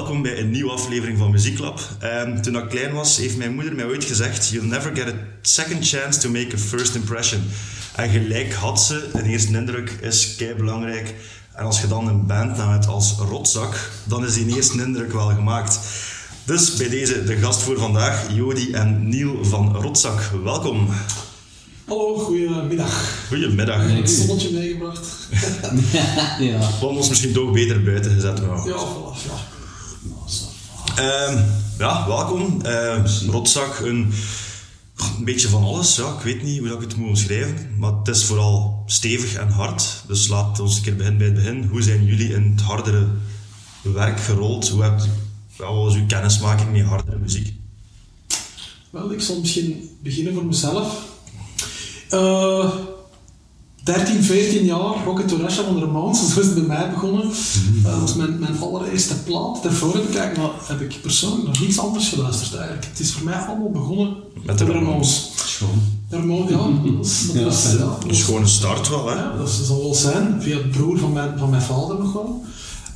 welkom bij een nieuwe aflevering van Muzieklab. Um, toen ik klein was, heeft mijn moeder mij ooit gezegd: You'll never get a second chance to make a first impression. En gelijk had ze, een eerste indruk is kei belangrijk. En als je dan een band hebt als rotzak, dan is die eerste indruk wel gemaakt. Dus bij deze de gast voor vandaag, Jody en Niel van Rotzak. Welkom. Hallo, goedemiddag. Goedemiddag. Heb ik een zonnetje meegebracht? ja. We hadden ons misschien toch beter buiten gezet. Maar... Ja, voilà, ja. Uh, ja, welkom. Uh, rotzak, een, een beetje van alles. Ja, ik weet niet hoe ik het moet omschrijven, maar het is vooral stevig en hard. Dus laten we ons een keer beginnen bij het begin. Hoe zijn jullie in het hardere werk gerold? Hoe hebt, wat was uw kennismaking met hardere muziek? Wel, ik zal misschien beginnen voor mezelf. Uh, 13, 14 jaar, Rocket Russia van de Ramones, zo is het bij mij begonnen. Uh, dat was mijn, mijn allereerste plaat. Daarvoor heb ik, eigenlijk, heb ik persoonlijk nog niets anders geluisterd eigenlijk. Het is voor mij allemaal begonnen met de Ramones. Schoon. De Ramones, ja. Dat is, dat ja, was, ja, dat is gewoon een start wel, hè? Ja, dat zal wel zijn, via het broer van mijn, van mijn vader nog wel.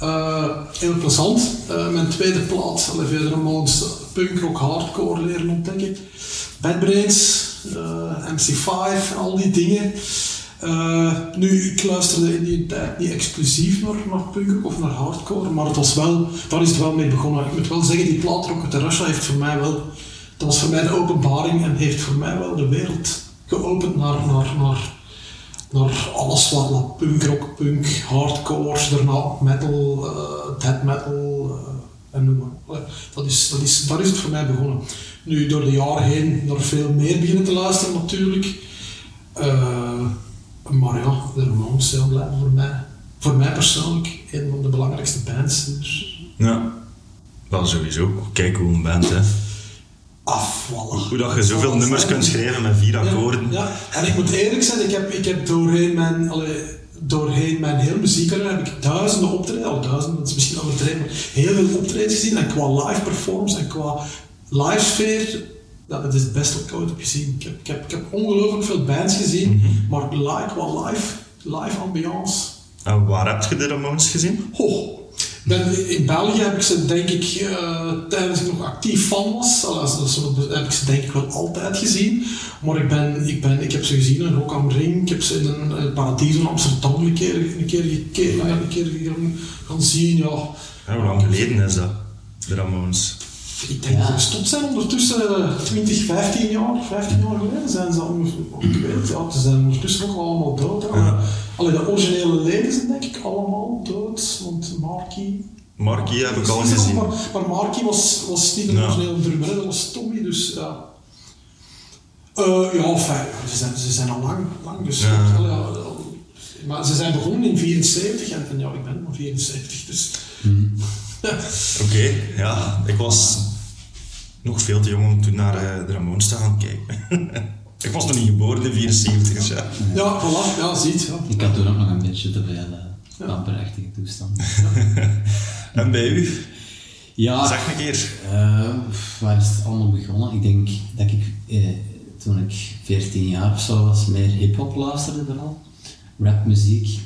Uh, heel plezant. Uh, mijn tweede plaat, via de Ramones, punk rock, hardcore leren ontdekken. Bad Brains, uh, MC5 en al die dingen. Uh, nu, ik luisterde in die tijd niet exclusief naar, naar punk of naar hardcore, maar het was wel, daar is het wel mee begonnen. Ik moet wel zeggen, die plaat Rocket de Russia heeft voor mij wel, dat was voor mij de openbaring en heeft voor mij wel de wereld geopend naar, naar, naar, naar alles wat, wat punk, rock, punk, hardcore, daarna metal, uh, death metal uh, en noem maar. Dat is, dat is, daar is het voor mij begonnen. Nu, door de jaren heen nog veel meer beginnen te luisteren natuurlijk. Maar ja, de Ramones zijn blijven voor mij, voor mij persoonlijk, een van de belangrijkste bands. Ja, wel sowieso. Kijk hoe een band, hè. Af, voilà. Hoe dat je zoveel nummers kunt schrijven met vier akkoorden. Ja, ja, en ik moet eerlijk zijn, ik heb, ik heb doorheen mijn... Allee, doorheen mijn hele muziekcarrière heb ik duizenden optreden, al duizenden, dat is misschien overdreven, maar heel veel optredens gezien. En qua live performance en qua live sfeer, dat, is het beste wat ik ooit heb gezien. Ik heb, ik heb, ik heb ongelooflijk veel bands gezien, mm -hmm. maar live, qua live, live ambiance. En waar heb je de Ramones gezien? Oh, ben, in België heb ik ze denk ik, uh, tijdens ik nog actief fan was, also, heb ik ze denk ik wel altijd gezien. Maar ik, ben, ik, ben, ik heb ze gezien in Rock am Ring, ik heb ze in een, een Paradiso in Amsterdam een keer, een keer, een keer, een keer gaan, gaan zien. Ja. Ja, hoe lang geleden is dat, de Ramones? Ik denk ja. dat ze gestopt zijn ondertussen 20, 15 jaar, 15 jaar geleden zijn ze ongeveer, ik weet ja, ze zijn ondertussen ook allemaal dood. Ja. Allee, de originele leden zijn denk ik allemaal dood, want Marky... Marky heb ik al gezien. Maar, maar Marky was, was niet de ja. originele drummer, dat was Tommy, dus ja. Uh, ja, enfin, ze, zijn, ze zijn al lang, lang gestopt. Ja. Allee, maar ze zijn begonnen in 74 en, en ja, ik ben maar 74, dus... Mm. Oké, okay, ja, ik was nog veel te jong om toen naar uh, de Ramones te gaan kijken. ik was nog niet geboren in 74, dus ja. Ja, voilà, ja, ziet. Ja. Ik had toen ook nog een beetje te veel uh, amperachtige toestand. en bij u? Ja, zeg een keer. Uh, waar is het allemaal begonnen? Ik denk dat ik toen ik 14 jaar of zo was, meer hip-hop luisterde vooral. Rapmuziek.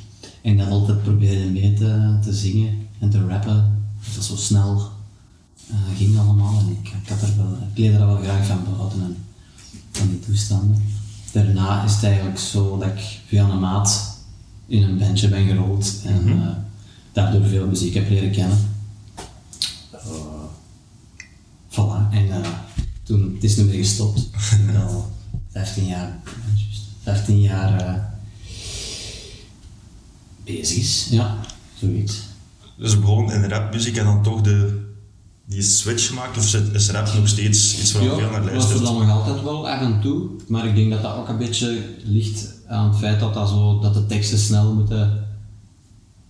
En dat altijd probeerde mee te, te zingen en te rappen. Dat was zo snel uh, ging allemaal en ik, ik, had er wel, ik leerde er wel graag van behouden en van die toestanden. Daarna is het eigenlijk zo dat ik via een maat in een bandje ben gerold en mm -hmm. uh, daardoor veel muziek heb leren kennen. Uh, voilà, en toen, het is nu weer gestopt. Ik al 15 jaar, 15 jaar bezig is, ja, zoiets. Dus begon in rapmuziek en dan toch de, die switch gemaakt? Of is rap nog steeds iets waar ja, veel naar luistert? Ja, dat nog altijd wel af en toe. Maar ik denk dat dat ook een beetje ligt aan het feit dat, dat, zo, dat de teksten snel moeten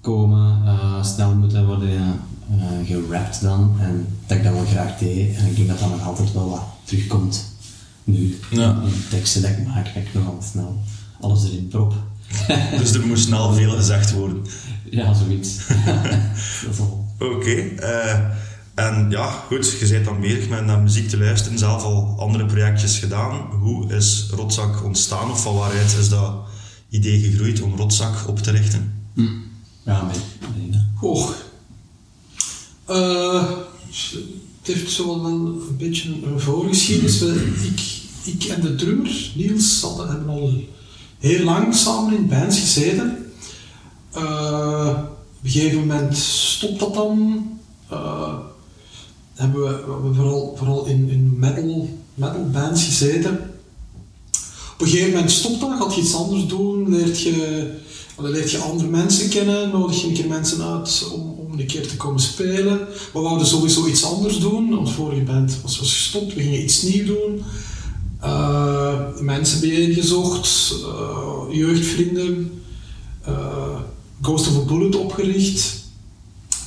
komen, uh, snel moeten worden uh, gerapt dan. En dat ik dat wel graag deed. En ik denk dat dat nog altijd wel wat terugkomt nu. Ja. In de teksten dat ik maak, dat ik nog altijd snel alles erin prop. dus er moest snel veel gezegd worden? Ja, zoiets. dat is al. Oké. Okay, uh, en ja, goed, je bent dan bezig met naar muziek te luisteren, zelf al andere projectjes gedaan. Hoe is Rotzak ontstaan of van waaruit is dat idee gegroeid om Rotzak op te richten? Hm. Ja, met Goh. Eh, het heeft zo wel een beetje een voorgeschiedenis. We- Ik, ik en de drummer, Niels, hadden, hebben al heel lang samen in bands gezeten. Eh, op een gegeven moment stopt dat dan. Eh, hebben we, vooral, vooral in, in metal, bands gezeten. Op een gegeven moment stopt dat, gaat je iets anders doen, leert je, leert je andere mensen kennen, nodig je een keer mensen uit om, een keer te komen spelen. We wouden sowieso iets anders doen, onze vorige band was, was gestopt, we gingen iets nieuws doen. Eh, mensen bijeengezocht, eh jeugdvrienden, eh, Ghost of a Bullet opgericht.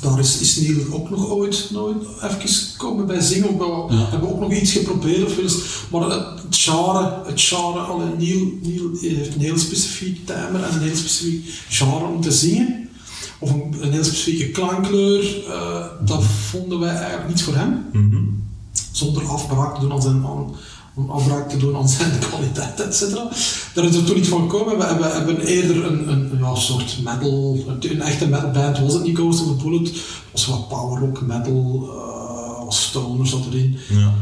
Daar is, is Neil ook nog ooit nooit even komen bij zingen. We Ja. hebben ook nog iets geprobeerd of eens. Maar het genre, het genre alleen Neil, Neil heeft een heel specifiek timer en een heel specifiek genre om te zingen. Of een, een heel specifieke klankkleur. eh, dat vonden wij eigenlijk niet voor hem. Mhm. Zonder afbraak te doen aan zijn, aan, om afbraak te doen aan zijn kwaliteit, et cetera. Daar is er toen niet van gekomen. We hebben, hebben eerder een, een ja, soort metal, een echte metalband was het niet Ghost of a Bullet. Het was wat power rock, metal, was stoner zat erin. Ja.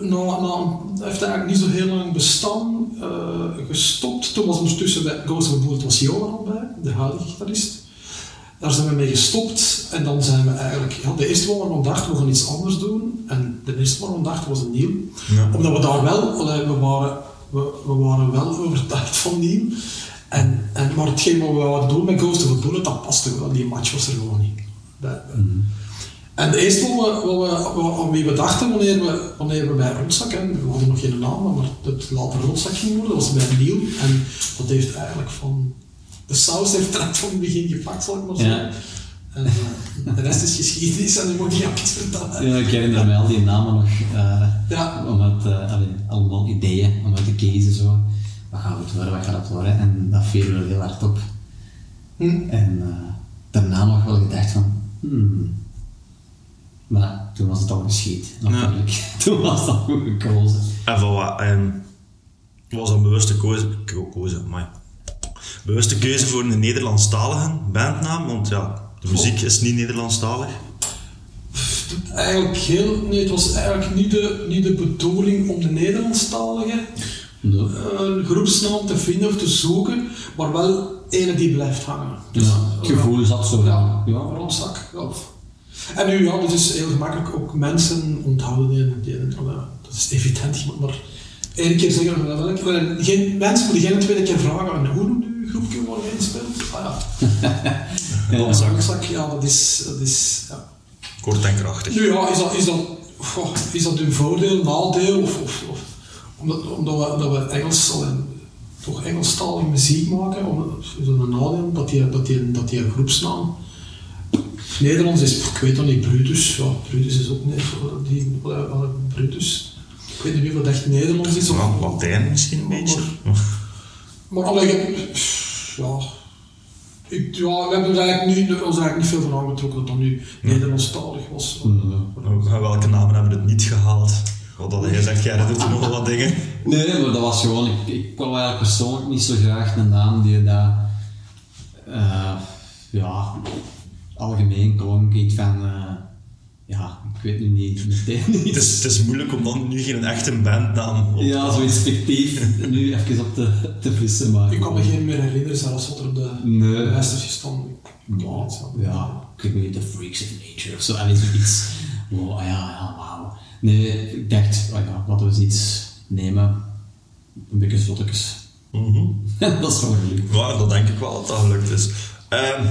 Nou, nou, heeft eigenlijk niet zo heel lang bestaan, eh, gestopt. Toen was ondertussen bij Ghost of a Bullet was Johan al bij, de huidige gitarist. Daar zijn we mee gestopt en dan zijn we eigenlijk, ja, de eerste waar we dachten we gaan iets anders doen en de eerste waar we dachten was een nieuw. Ja. Omdat we daar wel, we waren, we, we waren wel overtuigd van nieuw. En, en, maar hetgeen wat we wouden doen met Ghost of Bullet, dat paste wel, die match was er gewoon niet. Dat- en de eerste wat we, wat we, aan wie we dachten wanneer we, wanneer we bij Rotzak, en we hadden nog geen naam, maar het later Rotzak ging worden, was bij Neil. En dat heeft eigenlijk van, de saus heeft direct van het begin gepakt, zal ik maar zeggen. Ja. En eh, de rest is geschiedenis en nu moet je ook iets vertellen. Ja, ik herinner mij al die namen nog. eh Ja. Om het, eh, allee, allemaal ideeën om uit te kiezen. Zo. Wat gaat het worden, wat gaat het worden? En dat viel er heel hard op. Hm. En eh, daarna nog wel gedacht van, hmm. Maar toen was het al geschied, natuurlijk. Toen was dat goed gekozen. En van wat, en was een bewuste keuze, ko- keuze amai. Bewuste keuze voor een Nederlandstalige bandnaam? Want ja, de muziek is niet Nederlandstalig. Eigenlijk heel, nee, het was eigenlijk niet de, niet de bedoeling om de Nederlandstalige Nee. eh, een groepsnaam te vinden of te zoeken, maar wel ene die blijft hangen. Dus, Ja, het gevoel zat zo Ja, ja. rondzak. Ja. En nu, ja, dit is heel gemakkelijk. Ook mensen onthouden die, die dat is evident. Je moet maar één keer zeggen welke. allee, Geen, mensen moeten geen tweede keer vragen en hoe u groepje waar je speelt? Ah ja, Rondzak. rondzak, ja, dat is... Dat is ja. Kort en krachtig. Nu ja, is dat, is dat, goh, is dat een voordeel, nadeel? Of, of, of, omdat, omdat we, dat we Engels, alleen, toch Engelstalige muziek maken, omdat, is dat een nadeel dat die, dat die, dat die een groepsnaam. Nederlands is, ik weet dat niet, Brutus. Ja, Brutus is ook niet, die, eh, eh, Brutus. Ik weet niet of dat echt Nederlands is. Of, Latijn misschien een beetje. maar alleen, ik- ja, ik, ja, we hebben er eigenlijk niet, ons eigenlijk niet veel van aangetrokken dat dat nu Nederlandstalig was. En welke namen hebben het niet gehaald? Wat had jij zegt, jij doet nog wel wat dingen. Nee, maar dat was gewoon, ik, ik kwam eigenlijk persoonlijk niet zo graag een naam die dat, eh, ja, algemeen klonk. Iets van, eh, ja, ik weet nu niet meteen Het iets. is, het is moeilijk om dan nu geen echte bandnaam op te Ja, zoiets fictief nu even op te, te vissen, maar... Ik kan me geen meer herinneren, zelfs wat er op de Nee. kan Ja, het zo. ja, ik weet niet, The Freaks of Nature of zo, en zoiets. Oh, ja, ja, wauw. Nee, ik dacht, oh ja, laten we eens iets nemen. Een beetje zottekes. Mhm. dat is wel gelukt. Ja, dat denk ik wel dat dat gelukt is. Ehm,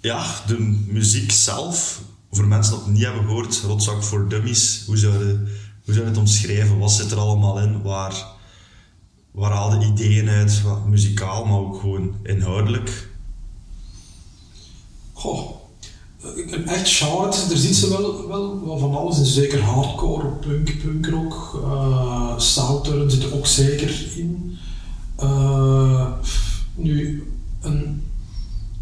ja, de muziek zelf, voor mensen dat het niet hebben gehoord, Rotzak voor Dummies, hoe zou, je, hoe zou je het omschrijven? Wat zit er allemaal in? Waar, waar haal je ideeën uit? Wat, muzikaal, maar ook gewoon inhoudelijk. Goh, een echt genre, er zit ze wel, wel, van alles in. Zeker hardcore, punk, punkrock, uh, southern zit er ook zeker in. Eh, nu, een,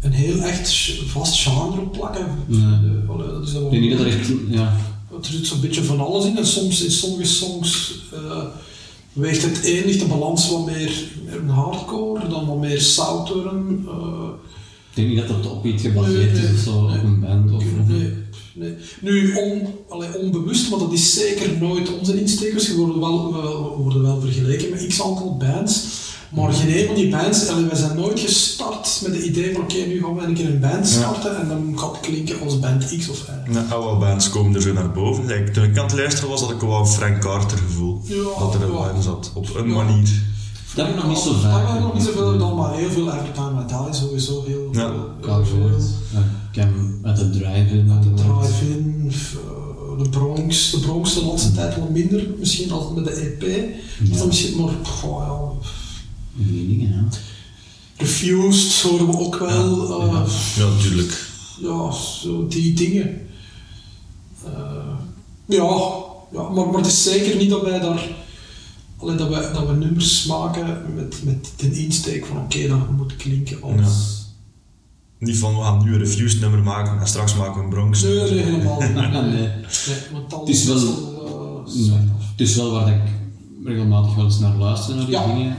een heel echt vast genre op plakken. Nee. eh, allee, dat is wel- Ik denk dat echt, ja, Er zit zo'n beetje van alles in en soms in sommige songs eh, weegt het een ligt de balans wat meer, meer een hardcore, dan wat meer southern. eh, Ik denk niet dat het op iets gebaseerd Nee, is of zo, op een band of... Nee, nee. Nu, on, allee, onbewust, maar dat is zeker nooit onze insteekers. We worden wel, we worden wel vergeleken met x aantal bands. Maar geen een van die bands, wij zijn nooit gestart met het idee van oké, nu gaan we een keer een band starten en dan gaat het klinken als band X of Y. Ja, oude bands komen er zo naar boven. Like, toen ik aan het luisteren was, had ik wel een Frank Carter gevoel. Ja, dat er ja. wel in zat, op een Ja. manier. Dat heb ik nog niet zo Dat vaak. hebben we nog niet zoveel gedaan, maar heel veel Evertime I Die sowieso heel Ja. veel. Ik Ik heb hem uit de drive-in De gehoord. drive-in, eh, de Bronx, de Bronx de laatste tijd wat minder, misschien als met de EP. Ja. Is dat misschien, maar goh, ja, Die dingen, ja. Refused horen we ook wel. eh, Ja. Ja, natuurlijk. ja, zo die dingen. Eh, ja, ja maar, maar het is zeker niet dat wij daar. Allee, dat, we, dat we nummers maken met, met de insteek van oké, dat moet klinken als. Niet van, we gaan nu een refused nummer maken en straks maken we een Bronx. Nee, nee, helemaal niet. Nee, Nee. nee, want dan Het is wel- eh, Ja. Het is wel waar ik regelmatig wel eens naar luister, naar die Ja. dingen.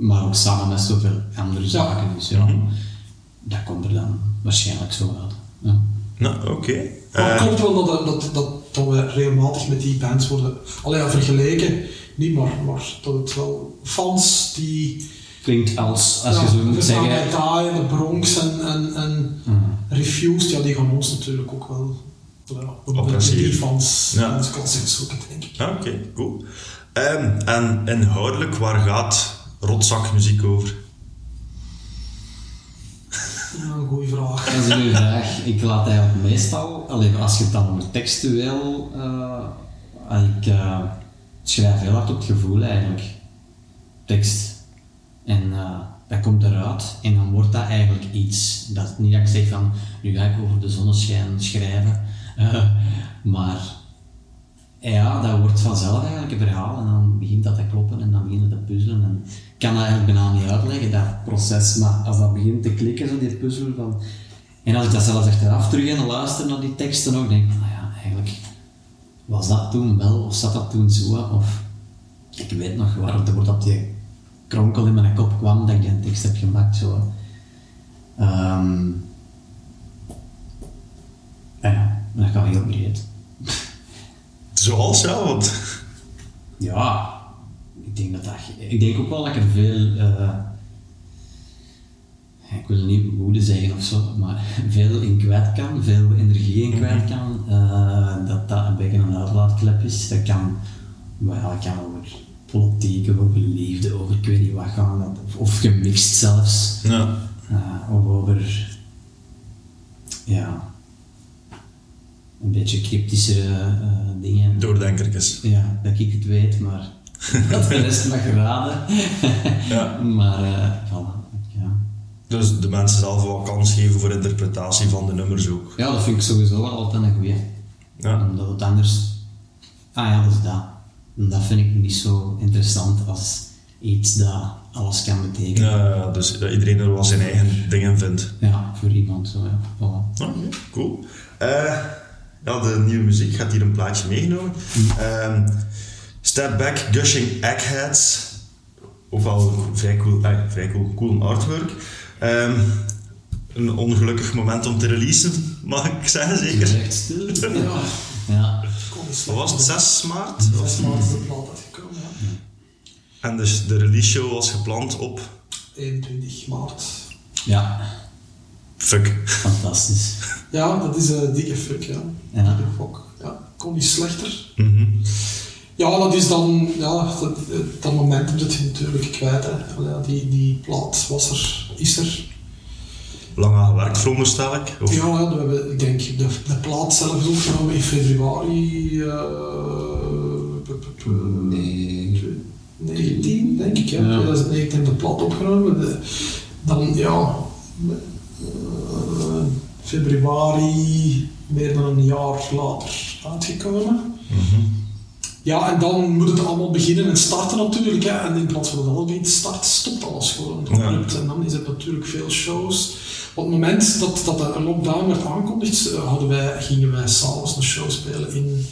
Maar ook samen met zoveel andere zaken. Dus ja, Mhm. dat komt er dan waarschijnlijk zo uit. Ja. Nou, oké. Maar het Eh, klopt wel dat, dat, dat, dat we regelmatig met die bands worden allee, vergeleken. Niet maar, maar dat het wel fans die. Klinkt als, als ja, je zo moet de zeggen... De Bronx en, en, en Mhm. Refused, ja, die gaan ons natuurlijk ook wel. Ja, die fans Ja. klassiek zoeken, denk ik. Oké, cool. Ehm, en inhoudelijk, waar gaat rotzakmuziek over? Ja, een goede vraag. Dat is een goede vraag. Ik laat eigenlijk meestal, alleen als je het dan over textueel, eh, ik eh, schrijf heel hard op het gevoel eigenlijk. Tekst. En eh, dat komt eruit en dan wordt dat eigenlijk iets. Dat is niet dat ik zeg van, nu ga ik over de zonneschijn schrijven. Eh, maar ja, dat wordt vanzelf eigenlijk een verhaal en dan begint dat te kloppen en dan begint het te puzzelen. En ik kan dat eigenlijk bijna niet uitleggen, dat proces, maar als dat begint te klikken, zo die puzzel van... En als ik dat zelfs achteraf terug en luister naar die teksten ook, denk ik, nou ja, eigenlijk was dat toen wel, of zat dat toen zo, of... Ik weet nog waar het dat die kronkel in mijn kop kwam, dat ik die tekst heb gemaakt, zo ja, dat gaat heel breed. Ja, want... Ja, ik denk dat dat... Ik denk ook wel dat ik er veel... eh, ik wil niet woede zeggen of zo, maar veel in kwijt kan, veel energie in kwijt kan. eh, dat dat een beetje een uitlaatklep is. Dat kan, dat kan over politiek, over liefde, over ik weet niet wat gaan, of, gemixt zelfs. Ja. Eh, of over... Ja... Een beetje cryptischere eh, dingen. Doordenkertjes. Ja, dat ik het weet, maar dat de rest mag raden. Ja. Maar, eh voilà, ja. Dus de mensen zelf wel kans geven voor interpretatie van de nummers ook. ja, dat vind ik sowieso altijd een goeie. Ja. Omdat het anders... Ah ja, dat is dat. En dat vind ik niet zo interessant als iets dat alles kan betekenen. Ja, dus dat iedereen er wel zijn eigen dingen vindt. Ja, voor iemand zo, ja. Voilà. Ja, cool. Eh, ja, de nieuwe muziek gaat hier een plaatje meegenomen. Ehm, Step Back Gushing Eggheads. Ook vrij cool, eh, vrij cool, cool artwork. Ehm, een ongelukkig moment om te releasen, mag ik zeggen, zeker. Echt stil. Ja, Ja. Wat was het, 6 maart? Zes maanden is de plaat uitgekomen, ja. En dus de release show was gepland op... 21 maart. ja, Fuck. fantastisch. Ja, dat is een dikke fuck, ja. Ja. Dikke fok. Ja, kon niet slechter. Mhm. Ja, dat is dan, ja, dat, dat momentum zit je natuurlijk kwijt. Hè. Allee, die, die plaat was er, is er. Lang aan gewerkt, veronderstel ik. Of, Ja, ja, we hebben, ik denk, de, de plaat zelf opgenomen in februari eh, p- p- p- Nee. 19, denk ik. Ja. Ja. 2019 hebben de plaat opgenomen. De- dan, ja, eh, februari, meer dan een jaar later uitgekomen. Mhm. Ja, en dan moet het allemaal beginnen en starten natuurlijk. Hè. En in plaats van dat alles begint te starten, stopt alles gewoon. Ja. En dan is het natuurlijk veel shows. Op het moment dat, dat de lockdown werd aangekondigd, eh, hadden wij, gingen wij s'avonds een show spelen in,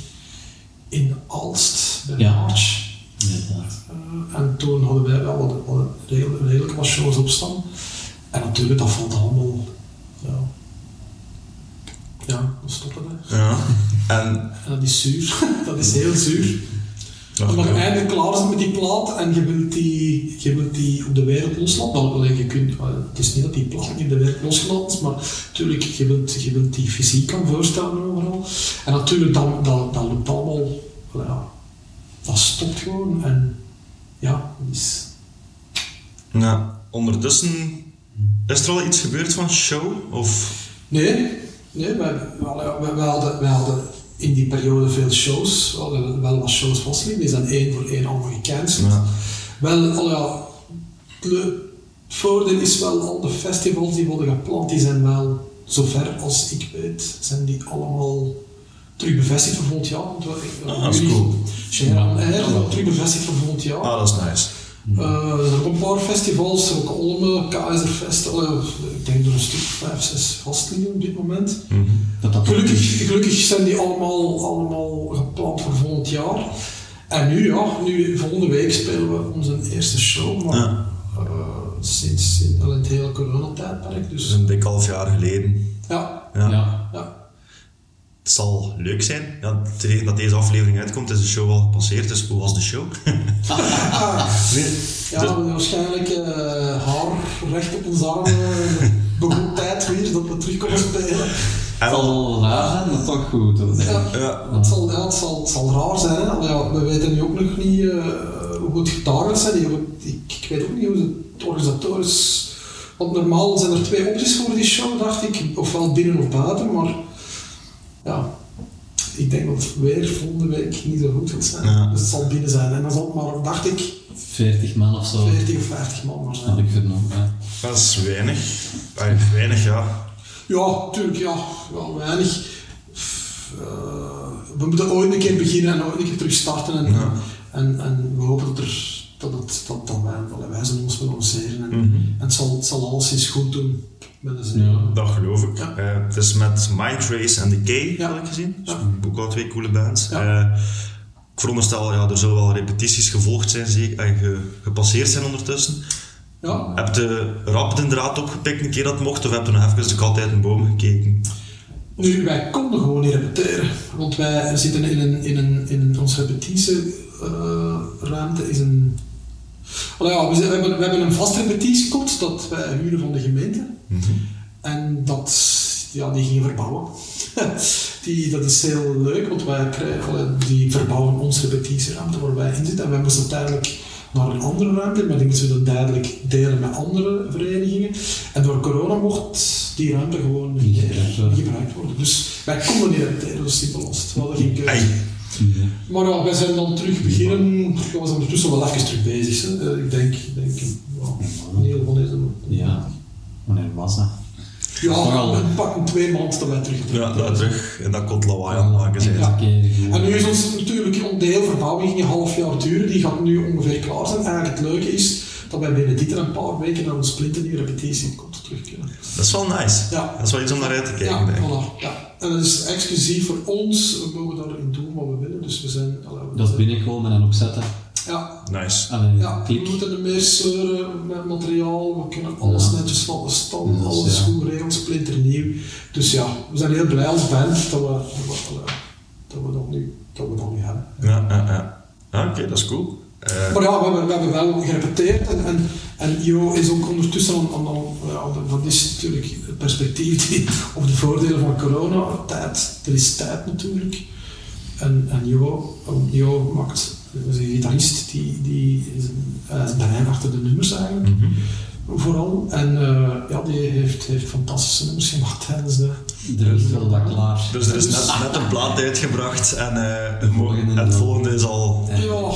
in Alst, bij Ja. March. Inderdaad. Eh, en toen hadden wij wel wat, wat redelijk, redelijk wat shows op staan. En natuurlijk, dat valt allemaal. Ja, ja stopt stoppen hè. Ja. En... dat is zuur. dat is heel zuur. Ja, Omdat je ja. eindelijk klaar zijn met die plaat en je wilt die, je wilt die op de wereld loslaten. Je kunt, het is niet dat die plaat niet op de wereld losgelaten is, maar natuurlijk, je wilt, je wilt die fysiek kan voorstellen overal. En natuurlijk, dan dat, dat loopt allemaal. Ja, dat stopt gewoon en ja, dat is... Nou, ondertussen is er al iets gebeurd van show? Of, Nee, nee wij, wij hadden, in die periode veel shows. We hadden wel wat shows vastliggen, die zijn één voor één allemaal gecanceld. ja. Wel, al ja, het voordeel is wel, al de festivals die worden gepland, die zijn wel, zover als ik weet, zijn die allemaal terug bevestigd voor volgend jaar. Want we- Ah, dat is jullie- cool. Sharon Ja, Air ja. terug bevestigd voor volgend jaar. Ah, dat is nice. Eh, er zijn ook een paar festivals, ook Olme, Keizerfest, ik denk er een stuk vijf, zes vast liggen op dit moment. Mhm. Dat dat Gelukkig, gelukkig zijn die allemaal, allemaal gepland voor volgend jaar. En nu, ja, nu, volgende week spelen we onze eerste show, maar Ja. eh, sinds, sinds het hele coronatijdperk. Dat is Dus een dik half jaar geleden. ja, Ja. Ja. ja. Het zal leuk zijn. Ja, tegen dat deze aflevering uitkomt, is de show al gepasseerd. Dus hoe was de show? nee, ja waarschijnlijk eh, haar recht op ons arm. eh, begon tijd weer dat we terug komen spelen. en Het zal raar zijn, maar toch goed. hoor. Ja. ja, Het zal, ja, het, zal, het zal raar zijn, hè? Allee, ja, we weten nu ook nog niet eh, hoe het getarget zijn. Die- Ik, ik weet ook niet hoe het organisatorisch... Want normaal zijn er twee opties voor die show, dacht ik. Ofwel binnen of buiten, maar... Ja, ik denk dat het weer volgende week niet zo goed gaat zijn. Ja. Dus het zal binnen zijn. En dan zal het maar, dacht ik, 40 man of zo. 40 of 50 man maar Had zijn. ik vernomen. Ja. dat is weinig. Ay, weinig, ja. Ja, tuurlijk, ja. Wel weinig. Eh, we moeten ooit een keer beginnen en ooit een keer terug starten. En, Ja. en, en we hopen dat, er, dat, het, dat, dat wij, allee, wij zullen ons wel lanceren. En, Mhm. en het, zal, het zal alleszins goed doen zin. Ja. Dat geloof ik. Ja. Eh, het is met Mindtrace en Decay, Ja. had ik gezien. Dus ook al twee coole bands. Eh, ik veronderstel, ja, er zullen wel repetities gevolgd zijn, zeker, en ge- gepasseerd zijn ondertussen. Ja. Heb je rap de draad opgepikt een keer dat mocht, of heb je nog even de kat uit een boom gekeken? Nu, wij konden gewoon niet repeteren. Want wij zitten in een, in een, in onze repetitieruimte is een... Allee, ja, we, we, hebben, we hebben een vast repetitiekot dat wij huren van de gemeente. En dat, ja, die gingen verbouwen. die, dat is heel leuk, want wij krijgen, die verbouwen onze repetitieruimte waar wij in zitten. En wij moesten uiteindelijk naar een andere ruimte, maar die moesten we dan duidelijk delen met andere verenigingen. En door corona mocht die ruimte gewoon niet gebruikt worden. Dus wij konden niet repeteren, simpel was het. We hadden geen keuze. Maar ja, wij zijn dan terug beginnen. We zijn ondertussen wel even terug bezig. Hè. Eh, Ik denk, ik denk wanneer, wanneer is het? Ja. Wanneer was dat? Ja, Vooral. we pakken twee maanden dat wij terug Ja, daar terug in dat kot lawaai aan maken zijn. Ja. En nu is ons natuurlijk de hele verbouwing ging een half jaar duren, die gaat nu ongeveer klaar zijn. Eigenlijk het leuke is dat wij binnen dit en een paar weken naar een splinternieuwe repetitie komt terug kunnen. Dat is wel nice. Ja. Dat is wel iets om naar uit te kijken. Ja, voilà. Ja. En dat is exclusief voor ons, we mogen daarin doen wat we willen, dus we zijn... allee, we Dat binnenkomen en opzetten. Ja, Nice. Allee, ja, we moeten er meer sleuren met materiaal, we kunnen alles Ja. netjes laten staan, Dus, alles ja. goed splinternieuw. Dus ja, we zijn heel blij als band dat we, dat we, dat we dat nu, dat we dat nu hebben. Ja, ja, ja. Ah, Oké, dat is cool. Eh, Maar ja, we hebben, we hebben wel gerepeteerd en, en, en Jo is ook ondertussen aan, aan, aan- ja, dat is natuurlijk het perspectief die, of de voordelen van corona, tijd, er is tijd natuurlijk. En, en Jo, Jo maakt, dat is een gitarist, die, die is een, hij is brein achter de nummers eigenlijk, mhm. vooral. En eh, ja, die heeft, heeft fantastische nummers gemaakt tijdens de... Er is wel wat klaar. Dus er is net, net een plaat uitgebracht en eh, het, volgende is al... Ja.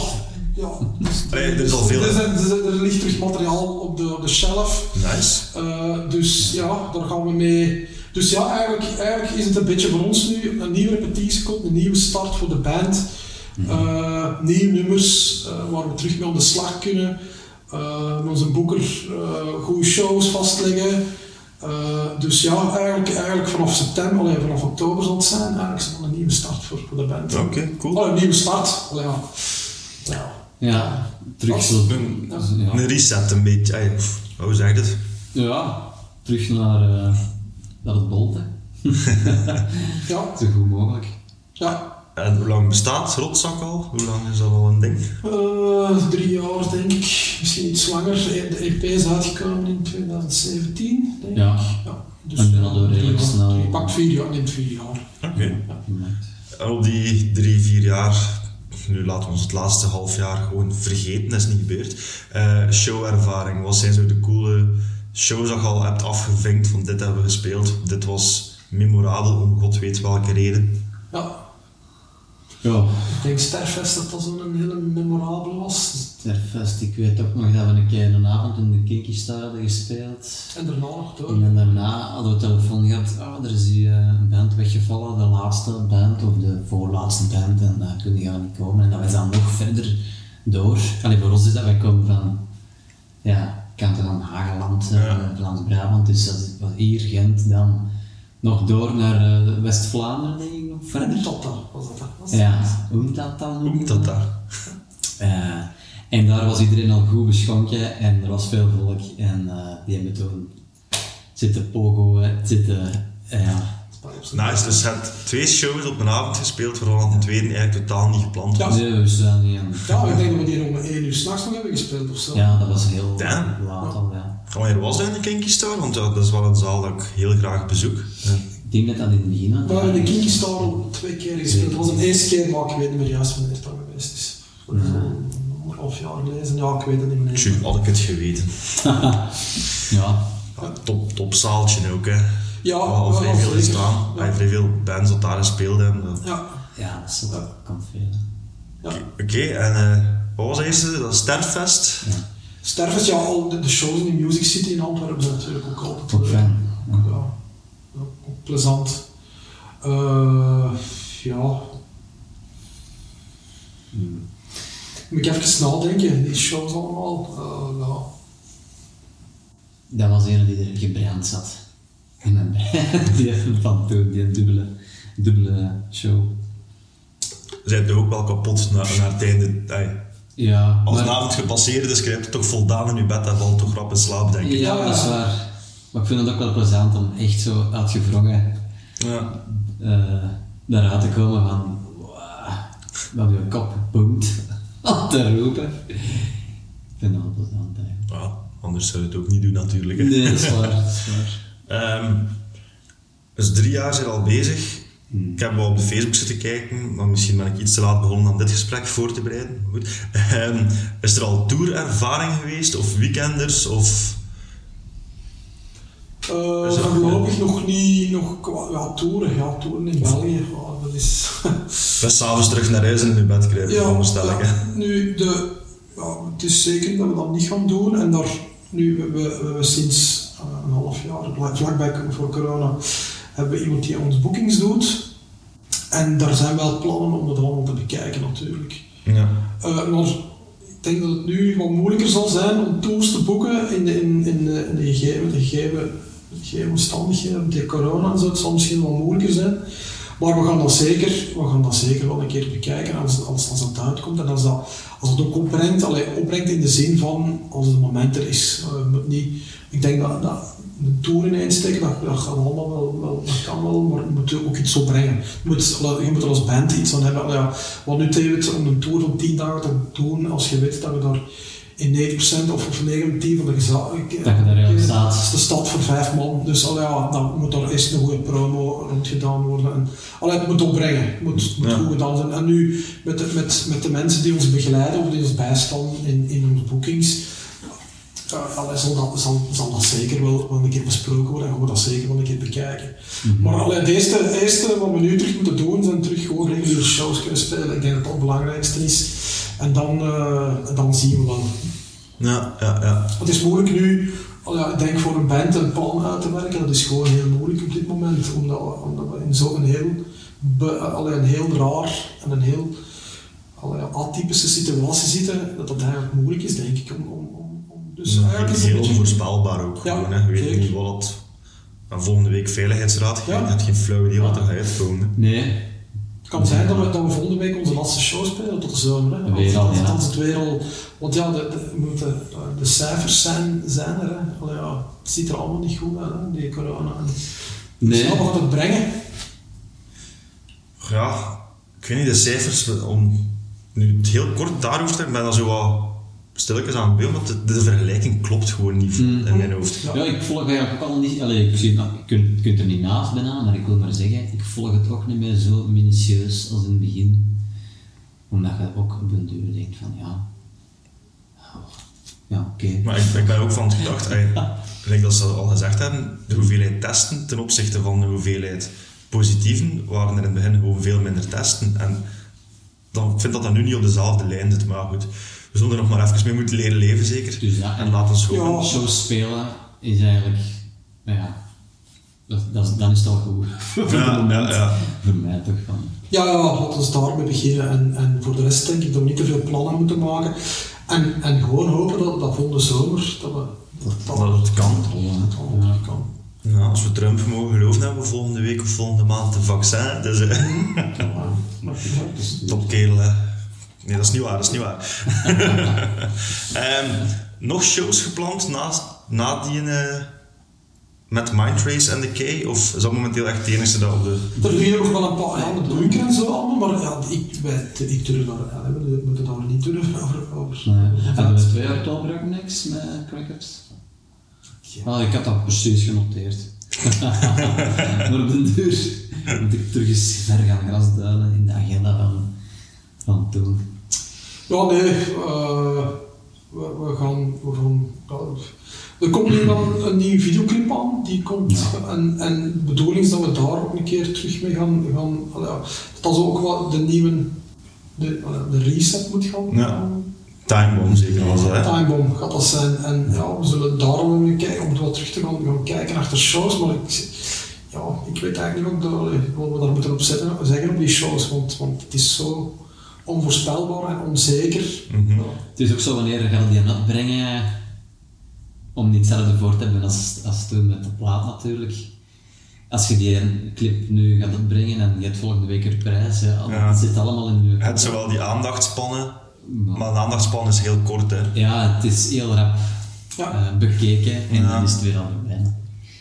Ja. Dus, er is al veel, Er, zijn- er, ligt terug materiaal op de, op de shelf. Nice. Uh, dus ja, daar gaan we mee. Dus ja, eigenlijk, eigenlijk is het een beetje voor ons nu een nieuwe repetitie komt, een nieuwe start voor de band. Uh, nieuwe nummers uh, waar we terug mee aan de slag kunnen. Uh, met onze boeker uh, goede shows vastleggen. Uh, dus ja, eigenlijk, eigenlijk vanaf september, allee, vanaf oktober zal het zijn. Eigenlijk is het een nieuwe start voor, voor de band. Oké, cool. Oh, een nieuwe start. Allee, ja. Ja. Ja, terug zo. Een, Ja. een reset een beetje. Ay, hoe zeg je het? Ja, terug naar, eh, naar het bolte. ja. Zo goed mogelijk. Ja, En hoe lang bestaat Rotzak al? Hoe lang is dat al een ding? Eh, drie jaar denk ik, misschien iets langer. De EP is uitgekomen in 2017, denk Ja. ik. Ja, dus En dan redelijk jaar. snel. Je pakt vier jaar, neemt vier jaar. Oké. Gemaakt. En op die drie, vier jaar, nu laten we ons het laatste half jaar gewoon vergeten, dat is niet gebeurd. Eh, showervaring, wat zijn zo de coole shows dat je al hebt afgevinkt van dit hebben we gespeeld, dit was memorabel om god weet welke reden. Ja, Ja, ik denk Sterfest dat dat zo'n hele memorabele was. Terfest, ik weet ook nog dat we een keer een avond in de Kinky Star hadden gespeeld. En daarna nog door. En daarna hadden we telefoon gehad, ah, er is hier eh, een band weggevallen, de laatste band of de voorlaatste band en daar kun je niet komen. En dat was dan nog verder door. Allee, voor ons is dat, wij komen van, ja, kanten van Hageland, eh, Ja. Vlaams-Brabant, dus dat is hier Gent, dan nog door naar eh, West-Vlaanderen, denk ik verder. Dan was dat. Was. Ja, dat daar? Eh, en daar was iedereen al goed beschonken en er was veel volk en eh, die hebben toen zitten pogoen, zitten, eh, ja, Nice, dus je hebt twee shows op een avond gespeeld, waarvan de tweede eigenlijk totaal niet gepland was. Ja. nee, we staan niet aan. Ja, ik denk dat we die om één uur s'nachts nog hebben gespeeld of zo. Ja, dat was heel Damn. laat al, ja. Wanneer was dat in de Kinky Star? Want ja, dat is wel een zaal dat ik heel graag bezoek. Ja. Ik denk dat dat in het begin was. We hebben de Star al twee keer gespeeld. Het was een eerste keer, maar ik weet niet meer juist wanneer het geweest is. Dat al een half jaar geleden. Ja, ik weet het niet meer. Tju, had ik het geweten. Ja, Ja, top, top zaaltje ook, hè. Ja, Al wel vrij veel gestaan. Ja. Ja. Vrij veel bands dat daar dat- Ja, ja, dat is ook kan veel. hè. ja. Oké, en eh, wat was het eerste? Dat is Sterfest. Ja, Sterfest, ja, al de, de shows in de Music City in Antwerpen zijn natuurlijk ook altijd fijn. Ja. Plezant. Eh, ja. Moet ik even nadenken, die shows allemaal. Eh, ja. Dat was een die er gebrand zat. In mijn brein. Die van toen, die dubbele, dubbele show. Zijn er ook wel kapot na, naar het einde. Ja, als maar- een avond gepasseerd is, krijg je toch voldaan in je bed en valt toch rap in slaap, denk ik. Ja, dat is waar. Maar ik vind het ook wel plezant om echt zo uitgevrongen Ja. daaruit te komen van wow, dat je kop boomt om te roepen. Ik vind dat wel plezant eigenlijk. Anders zou je het ook niet doen natuurlijk. hè. Nee, dat is waar. Dat is waar. Ehm, dus drie jaar zijn al bezig. Hmm. Ik heb wel op de Facebook zitten kijken, maar misschien ben ik iets te laat begonnen om dit gesprek voor te bereiden. Goed. Ehm, is er al tourervaring geweest, of weekenders, of... Is dat voorlopig nog niet, nog qua ja, toeren, ja, toeren in België, ja, dat is... Best s'avonds terug naar huis en in bed krijgen, ja, ja, nu, de, ja, het is zeker dat we dat niet gaan doen en daar, nu, we, we, we sinds eh, een half jaar, vla- vlakbij voor corona, hebben we iemand die ons boekings doet. En daar zijn wel plannen om dat allemaal te bekijken natuurlijk. Ja. Eh, maar ik denk dat het nu wat moeilijker zal zijn om tours te boeken in de, in, in de, in de gegeven, de gegeven omstandigheden, de corona en zo. Het zal misschien wat moeilijker zijn. Maar we gaan dat zeker, we gaan dat zeker wel een keer bekijken als, als, dat uitkomt. En als dat, als het ook opbrengt, allee, opbrengt in de zin van als het moment er is. Moet niet, ik denk dat, dat een tour ineensteken, dat, dat gaat allemaal wel, wel, dat kan wel, maar je moet ook iets opbrengen. Je moet, je moet er als band iets aan hebben. Allee, Ja, wat nu het om een tour van 10 dagen te doen, als je weet dat we daar in 9% of, of 9 10 van de gezag. Dat je daar eigenlijk staat. Dat is de stad voor vijf man. Dus allee, ja, dan moet er eerst een goede promo rond gedaan worden. En, allee, het moet opbrengen. Het moet, het moet Ja. goed gedaan zijn. En nu met de, met, met de mensen die ons begeleiden of die ons bijstaan in, in onze boekings. Uh, allee, zal, dat, zal, zal dat zeker wel, wel een keer besproken worden en gaan we dat zeker wel een keer bekijken. Maar allee, het eerste, eerste wat we nu terug moeten doen, zijn terug gewoon reguliere shows kunnen spelen. Ik denk dat dat het belangrijkste is. En dan, eh, dan zien we wel. Ja, ja, ja. Het is moeilijk nu, al ja, ik denk voor een band een plan uit te werken, dat is gewoon heel moeilijk op dit moment, omdat we, omdat we in zo'n heel, be- allee, een heel raar en een heel allee, atypische situatie zitten, dat dat eigenlijk moeilijk is, denk ik. Om, om, dus eigenlijk is het heel een beetje- onvoorspelbaar ook. Ja, gewoon, hè. Je weet zeker. niet wat het... En volgende week Veiligheidsraad, je Ja. hebt geen flauw idee wat er gaat uitkomen. Nee, kan zijn dat we, dat we volgende week onze laatste show spelen tot de zomer. Hè. Weer al, ja. het weer al, want ja, de, de, moeten- de cijfers zijn, zijn er. Hè. Allee, ja, het ziet er allemaal niet goed uit, hè, die corona. En, nee. Dus gaan het brengen. Ja, ik weet niet, de cijfers, om nu het heel kort daarover te hebben, ben dan zo wat stilletjes aan het beeld, want de, de vergelijking klopt gewoon niet Mm. in mijn hoofd. Ja, ik volg eigenlijk ook al niet, allee, ik zie, nou, je, kunt, er niet naast bijna, maar ik wil maar zeggen, ik volg het ook niet meer zo minutieus als in het begin. Omdat je ook op een duur denkt van, ja, ja, oké. Maar ik, ik ben ook van het gedacht, ey, gelijk dat ze al gezegd hebben, de hoeveelheid testen ten opzichte van de hoeveelheid positieven waren er in het begin gewoon veel minder testen. En dan, ik vind dat dat nu niet op dezelfde lijn zit, maar goed. We zullen er nog maar even mee moeten leren leven, zeker. Dus ja, en laten we. Ja. Shows spelen is eigenlijk, nou ja, dat, dat, is- dan is het al goed. voor Ja, het moment. ja, ja. Voor mij toch van. Ja, ja, laten we daarmee beginnen. En, en voor de rest denk ik dat we niet te veel plannen moeten maken. En, en gewoon hopen dat, dat volgende zomer dat we dat, Dat het kan. dat het kan. Nou, als we Trump mogen geloven, hebben we volgende week of volgende maand een vaccin. Dus eh, top kerel, hè. Nee, dat is niet waar, dat is niet waar. Ehm, nog shows gepland na, na die eh, met Mindrace en The K? Of is dat momenteel echt het enige dat op de... Er liggen nog wel een paar ja, de bunker en zo allemaal, maar ja, ik, wij, ik durf daar, ja, we moeten daar niet durven over. over, Nee. Hadden we 2 oktober ook niks met Crackers? Ah, ik had dat precies genoteerd. maar op den duur moet ik terug eens ver gaan grasduinen in de agenda van, van toen. Ja, nee, eh, we, we gaan. We gaan er komt nu wel een nieuwe videoclip aan, die komt. En, en de bedoeling is dat we daar ook een keer terug mee gaan. gaan ja, dat dat ook wel de nieuwe. De, de reset moet gaan. Ja. Time Bomb zeker was dat? Timebomb gaat dat zijn. En ja, we zullen daarom weer kijken, om wat terug te gaan, gaan kijken achter shows. Maar ik, ja, ik weet eigenlijk niet wat, wat we daar moeten op zetten, zeggen op die shows. Want, want het is zo onvoorspelbaar en onzeker. Mhm. Het is ook zo wanneer je die uitbrengen om niet hetzelfde voor te hebben als, als toen met de plaat natuurlijk. Als je die clip nu gaat opbrengen en je hebt volgende week er prijs, ja, Ja. dat zit allemaal in je Het zowel die aandachtspannen, maar de aandachtspan is heel kort, hè. Ja, het is heel rap Ja. eh, bekeken en Ja. dan is het weer al voorbij.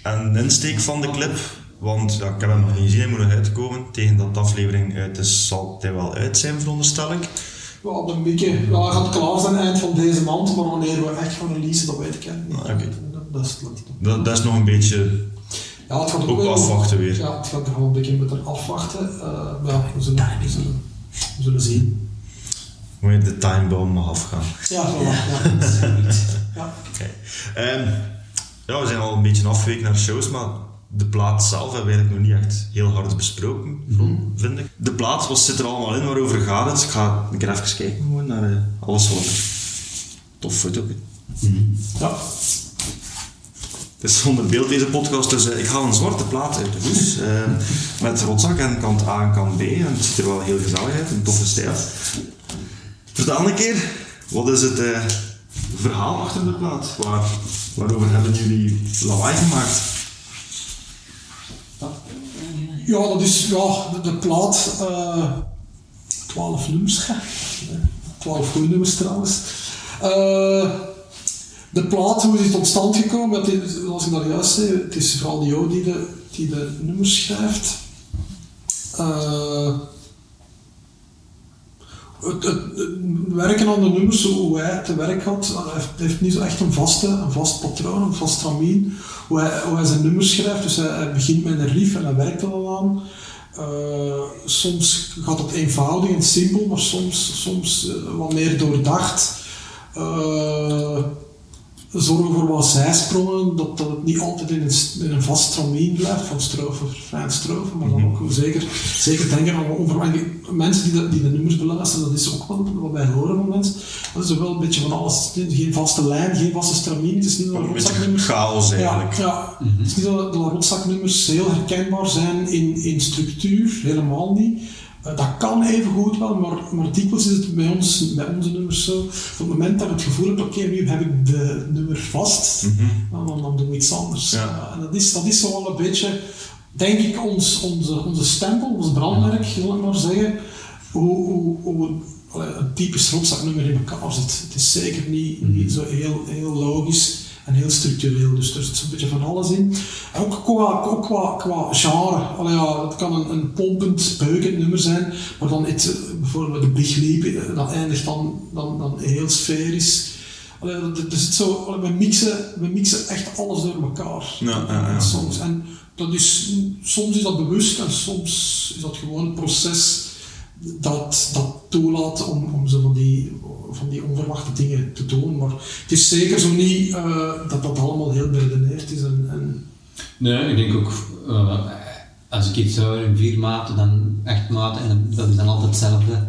En de insteek van de clip, want ja, ik heb hem nog niet gezien, hij moet nog uitkomen. Tegen dat de aflevering uit is, zal hij wel uit zijn, veronderstel ik. Ja, de Mieke, ja, hij gaat klaar zijn eind van deze maand, maar wanneer we echt gaan releasen, dat weet ik niet. Ah, oké. Dat, dat is het. Dat, dat is nog een beetje Ja, het gaat ook, ook wel- afwachten weer. Ja, het gaat gewoon een beetje moeten afwachten. Eh, maar ja, we zullen, we, zullen, we zullen zien. wanneer de timebomb mag afgaan. Ja, voilà, ja. ja. Oké. Ehm, ja, we zijn al een beetje afgeweken naar shows, maar de plaat zelf hebben we eigenlijk nog niet echt heel hard besproken, vind ik. De plaat, wat zit er allemaal in, waarover gaat het? Ik ga een keer even kijken gewoon naar eh, alles wat er tof foto. ja. Het is zonder beeld deze podcast, dus eh, ik haal een zwarte plaat uit de hoes. eh, met rotzak en kant A en kant B. En het ziet er wel heel gezellig uit, een toffe stijl. Vertel een keer, wat is het eh, verhaal achter de plaat? Waar, waarover hebben jullie lawaai gemaakt? Ja, dat is ja, de, de plaat. eh 12 nummers. hè. 12 goede nummers trouwens. Eh, de plaat, hoe is het tot stand gekomen? Dat is, als ik dat juist zei, het is vooral Jo die de, die de nummers schrijft. Eh, het, werken aan de nummers, hoe hij te werk had, hij heeft, heeft niet zo echt een, vaste, een vast patroon, een vast stramien. Hoe hij, hoe hij zijn nummers schrijft, dus hij, begint met een riff en hij werkt er al aan. Eh, soms gaat het eenvoudig en simpel, maar soms, soms eh, wat meer doordacht. Eh, zorgen voor wat zijsprongen, dat, dat het niet altijd in een, s- in een vast stramien blijft, van strofe, refrein, strofe, maar dan ook zeker, zeker denken aan onverwachte mensen die de, die de nummers beluisteren, dat is ook wel wat wij horen van mensen. Dat is ook wel een beetje van alles, geen vaste lijn, geen vaste stramien, het is niet dat rotzaknummers... chaos eigenlijk. Ja, ja. het is niet dat rotzaknummers heel herkenbaar zijn in, in structuur, helemaal niet. Eh, dat kan even goed wel, maar, maar dikwijls is het bij, ons, bij onze nummers zo. Op het moment dat ik het gevoel heb, oké, nu heb ik de nummer vast, dan, dan, dan doen we iets anders. Ja. Eh, en dat is, dat is zo wel een beetje, denk ik, ons, onze, onze stempel, ons brandmerk, zal ik maar zeggen. Hoe, hoe, hoe een typisch rotzaknummer in elkaar zit. Het is zeker niet, niet zo heel, heel logisch en heel structureel. Dus er zit een beetje van alles in. Ook qua, ook qua, qua genre. Allee, ja, het kan een, een pompend, beukend nummer zijn, maar dan het, bijvoorbeeld de Bligliep, dat eindigt dan, dan, dan heel sferisch. Allee, er zit zo, we, mixen, we mixen echt alles door elkaar. Ja, ja, ja. Soms. En dat is, soms is dat bewust en soms is dat gewoon een proces dat, dat toelaat om, om zo van die, van die onverwachte dingen te doen. Maar het is zeker zo niet eh, dat dat allemaal heel beredeneerd is. En, en Nee, ik denk ook, eh, als ik iets zou in vier maten, dan acht maten, en dat is dan altijd hetzelfde,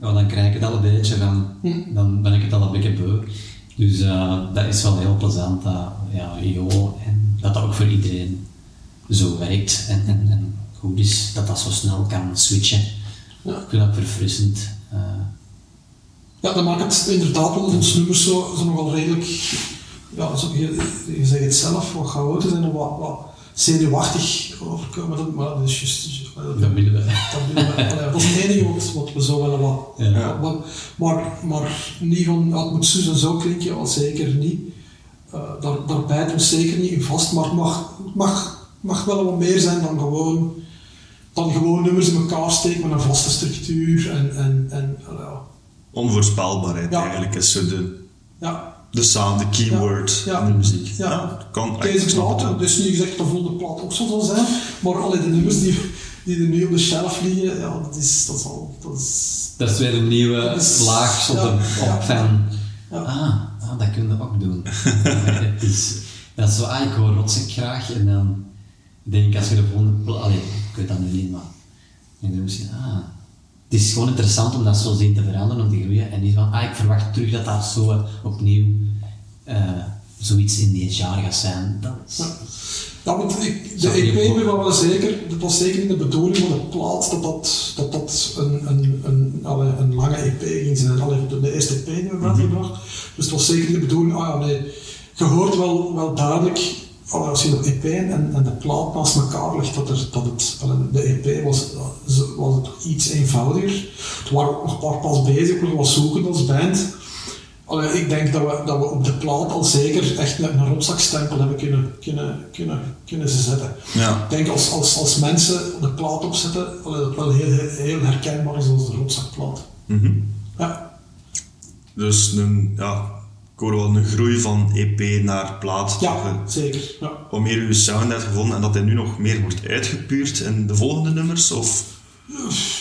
ja, dan krijg ik het al een beetje van, dan ben ik het al een beetje beu. Dus eh, dat is wel heel plezant, dat, ja, joh, en dat dat ook voor iedereen zo werkt en, en, en goed is, dat dat zo snel kan switchen. Ja. Ik vind dat verfrissend. Ja, dat maakt het inderdaad wel ons nummers zo, zo nogal redelijk, ja, zo, je, je zegt het zelf, wat chaotisch en wat, wat zenuwachtig overkomen. Dat, maar dat is juist... dat- dat we. Dat, is het enige wat, wat we zo willen wat. Ja. wat- maar, maar niet van, ja, het moet zus en zo klinken, wel zeker niet. Eh, daar, daar bijten we zeker niet in vast, maar het mag, mag, mag wel wat meer zijn dan gewoon, dan gewoon nummers in elkaar steken met een vaste structuur. En, en, en. Onvoorspelbaarheid Ja. eigenlijk is zo de, ja, de sound, de keyword Ja. in de muziek. Ja. kan. Ik het plaat, wel. dus niet gezegd de volgende plaat ook zo zal zijn, maar alle de nummers die, die er nu op de shelf liggen, ja, dat is, dat is al, dat is, Dat is weer een nieuwe is- laag op, ja, de, ja. op van, Ja. ah, ah, dat kun je ook doen. het is, dat is zo, ah, ik hoor rotzek graag en dan denk ik als je de volgende, pla- allee, ik weet dat nu niet, maar en dan misschien, ah, het is gewoon interessant om dat zo zien te veranderen, om te groeien en niet van, ah, ik verwacht terug dat dat zo eh, opnieuw eh, zoiets in die jaar gaat zijn. Dat is, Ja. Ja, want ik, de ook- was wel zeker, dat was zeker niet de bedoeling van de plaat dat dat, dat, dat een, een, een, een lange EP ging zijn. Allee, de, de eerste EP die we hebben uitgebracht. Dus het was zeker de bedoeling, ah ja nee, je hoort wel, wel duidelijk, als je de EP en, en de plaat naast elkaar legt, dat, er, dat het, de EP was, was het iets eenvoudiger. Toen waren we ook nog een paar pas bezig, nog wat zoeken als band. Allee, ik denk dat we, dat we op de plaat al zeker echt een, een rotzakstempel hebben kunnen, kunnen, kunnen, kunnen ze zetten. Ja. Ik denk als, als, als mensen de plaat opzetten, allee, dat het wel heel, heel, heel herkenbaar is als de rotzakplaat. Mhm. Ja, Dus een, ja, ik hoor wel een groei van EP naar plaat. ja Dat je zeker. Ja. Wat meer uw sound hebt gevonden en dat hij nu nog meer wordt uitgepuurd in de volgende nummers? Of?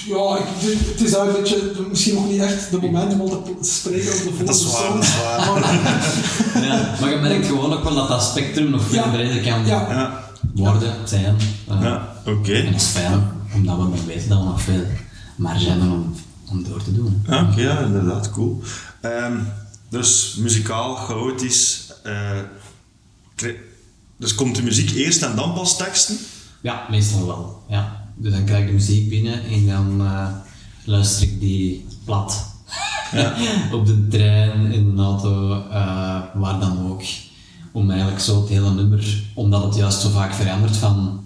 Ja, ik, het is eigenlijk een beetje, misschien nog niet echt de moment om te spreken over de volgende Dat is waar, dat is waar. Maar, Ja, maar je merkt gewoon ook wel dat dat spectrum nog veel Ja. breder kan Ja. Ja, worden, zijn. eh, ja oké. En dat is fijn, omdat we nog weten dat we nog veel marge hebben om, om door te doen. Ja, oké, ja, inderdaad, cool. Ehm, dus muzikaal, chaotisch. eh, dus komt de muziek eerst en dan pas teksten? Ja, meestal wel. Ja. Dus dan krijg ik de muziek binnen en dan eh, luister ik die plat. Op de trein, in de auto, eh, waar dan ook. Om eigenlijk zo het hele nummer, omdat het juist zo vaak verandert van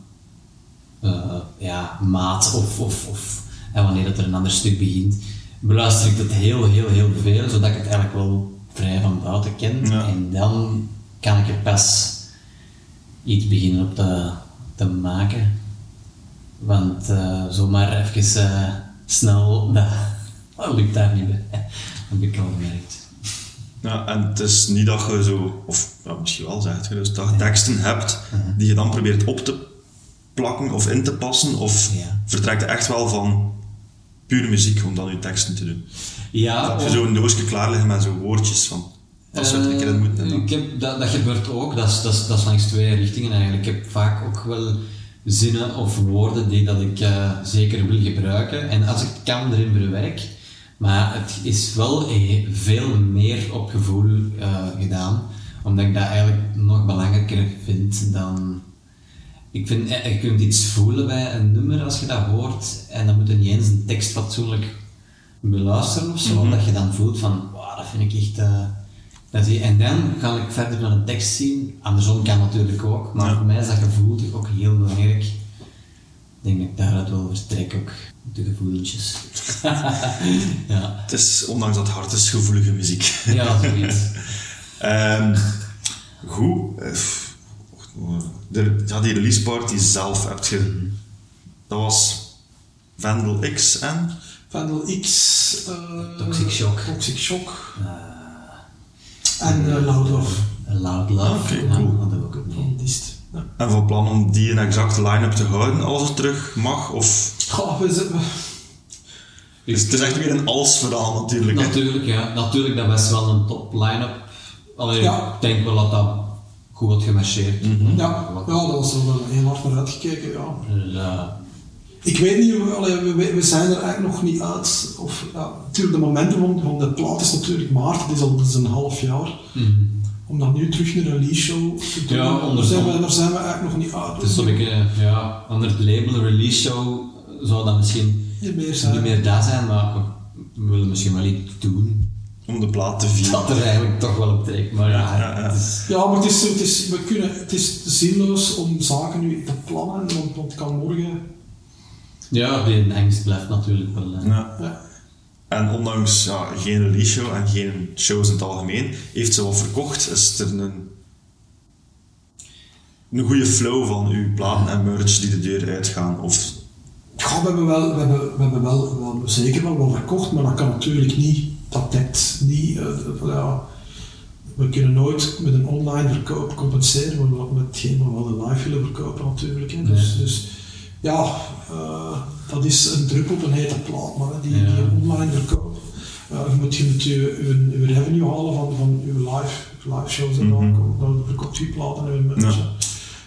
ja, maat of, of, of en wanneer het er een ander stuk begint, beluister ik het heel, heel, heel veel, zodat ik het eigenlijk wel vrij van buiten ken. Ja. En dan kan ik er pas iets beginnen op te, te maken. Want eh, zomaar even eh, snel, dat, dat lukt daar niet bij. Dat heb ik al gemerkt. Ja, en het is niet dat je zo, of ja, misschien wel zegt je, dus dat je teksten hebt die je dan probeert op te plakken of in te passen, of Ja. vertrekt echt wel van pure muziek om dan je teksten te doen? Ja, heb je zo'n doosje klaar liggen met zo woordjes van, dat en dan- Eh, ik heb, dat, dat gebeurt ook, dat is, dat, is, dat is langs twee richtingen eigenlijk. Ik heb vaak ook wel zinnen of woorden die dat ik eh, zeker wil gebruiken. En als ik het kan, erin verwerk. Maar het is wel eh, veel meer op gevoel gedaan, omdat ik dat eigenlijk nog belangrijker vind dan... Ik vind, je kunt iets voelen bij een nummer als je dat hoort, en dan moet je niet eens een tekst fatsoenlijk beluisteren of zo, dat je dan voelt van, wauw, dat vind ik echt... eh, dat is, en dan ga ik verder naar een tekst zien. Andersom kan natuurlijk ook, maar Ja. voor mij is dat gevoel toch ook heel belangrijk. Ik denk dat ik daaruit wel vertrek ook, de gevoelentjes. ja. Het is, ondanks dat hart, is gevoelige muziek. ja, zoiets. Ehm, Goed. Eh. De, ja, die release party zelf heb je... Dat was Vandal X en... Vandal X, eh, Toxic Shock. Toxic Shock. en uh, Loud Love Loud Love. Oké, ja, cool. dat heb ik ook. Ja. En van plan om die een exacte line-up te houden als het terug mag? Of... Goh, we zitten... Dus het is echt weer een alles-verhaal natuurlijk. hè? Natuurlijk, ja. Natuurlijk, dat was wel een top line-up. Alleen, Ja. ik denk wel dat dat goed wordt gemarcheerd. Mhm. Ja, ja, dat was er wel heel hard naar uitgekeken, ja. Dus, eh, Ik weet niet, we, allee, we, we zijn er eigenlijk nog niet uit. Of, ja, natuurlijk, de momentum van, van de plaat is natuurlijk maart, het is al is een half jaar. mhm. Om dan nu terug een release show te doen, Ja, daar, onder- zijn we, daar zijn we eigenlijk nog niet uit. Is zo'n beetje, ja, onder het label een release show zou dat misschien niet meer zijn. niet meer daar zijn, maar we, we willen misschien wel iets doen Om de plaat te vieren. dat er eigenlijk toch wel op trekt. Maar ja, Ja, ja. het is... Ja, maar het is, het, is, we kunnen, het is zinloos om zaken nu te plannen, want, want het kan morgen... Ja, die angst blijft natuurlijk wel. eh. Ja. Ja, En ondanks ja, geen release show en geen shows in het algemeen, heeft ze wat verkocht. Is er een, een goede flow van uw platen en merch die de deur uitgaan? Of, Ja, we hebben wel, we hebben, we hebben wel, wel zeker wel wat verkocht, maar dat kan natuurlijk niet. Dat dekt niet. eh, ja, we kunnen nooit met een online verkoop compenseren, maar met hetgeen wat we wel live willen verkopen natuurlijk. Hè. Dus, Nee. dus ja, eh, dat is een druppel op een hete plaat, maar die, Ja. die online verkoop. Ja, je moet, je moet je, je, je revenue halen van, van je live, live shows en dan, Mhm. dan verkoopt je platen en je. Ja. hè.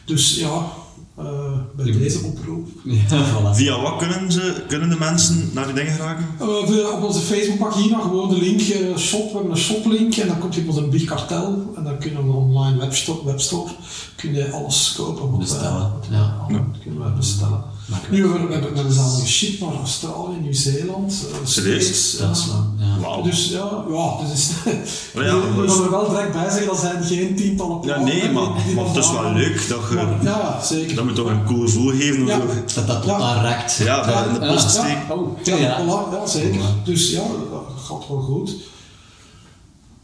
Dus ja, eh, bij deze oproep. Ja, voilà. via wat kunnen, ze, kunnen de mensen naar die dingen geraken? Uh, via- op onze Facebookpagina gewoon de link eh, shop. We hebben een shoplink en dan komt je op onze Big Kartel en dan kunnen we online webstore, webstore kun je alles kopen. wat, Bestellen, eh, ja. eh, kunnen we bestellen. Nu, hebben- we hebben ze al geshipped naar Australië, Nieuw-Zeeland, eh? States, is ja. ja. Wauw. Dus ja, ja dus is, Maar ja, we moeten is- er wel direct bij zeggen, dat zijn geen tientallen Ja, nee, die- maar, die maar het is wel leuk dat je... Maar, ja, zeker. Dat moet toch een cool gevoel geven? Ja. Of. Dat dat tot Ja. aan raakt. Ja, dat in de Ja. post Ja, steken. Oh, Ja, ja. voilà, ja, zeker. Ja. Dus ja, dat gaat wel goed.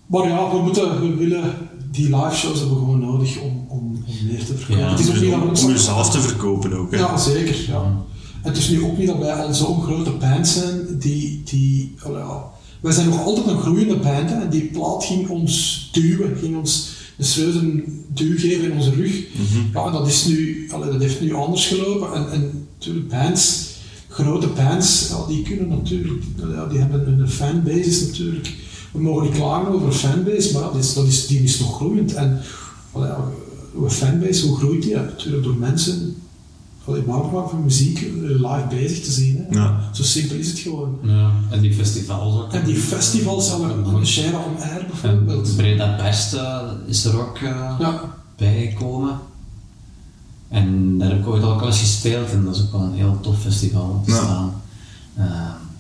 Maar ja, we, moeten, we willen die live shows hebben we gewoon nodig om, om, om meer te verkopen. Ja, het is ook niet Om ons- jezelf te verkopen ook. Hè. Ja, zeker. Ja. En het is nu ook niet dat wij al zo'n grote band zijn die. die oh ja, wij zijn nog altijd een groeiende band hè, en die plaat ging ons duwen, ging ons een serieuze duw geven in onze rug. Ja, en dat, is nu, allee, dat heeft nu anders gelopen. En, en natuurlijk, bands, grote bands, ja, die kunnen natuurlijk, ja, die hebben een fanbase is natuurlijk. We mogen niet klagen over een fanbase, maar dat is, dat is, die is nog groeiend. En allee, uw fanbase, hoe groeit die? Natuurlijk door mensen allee, warm waren van muziek eh, live bezig te zien. Hè. Ja. Zo simpel is het gewoon. Ja, en die festivals ook. En die festivals, aan de Shera on Air bijvoorbeeld. En Breda Best eh, is er ook eh, Ja, bijgekomen. En daar heb ik ooit ook al eens gespeeld en dat is ook wel een heel tof festival om te Ja. staan.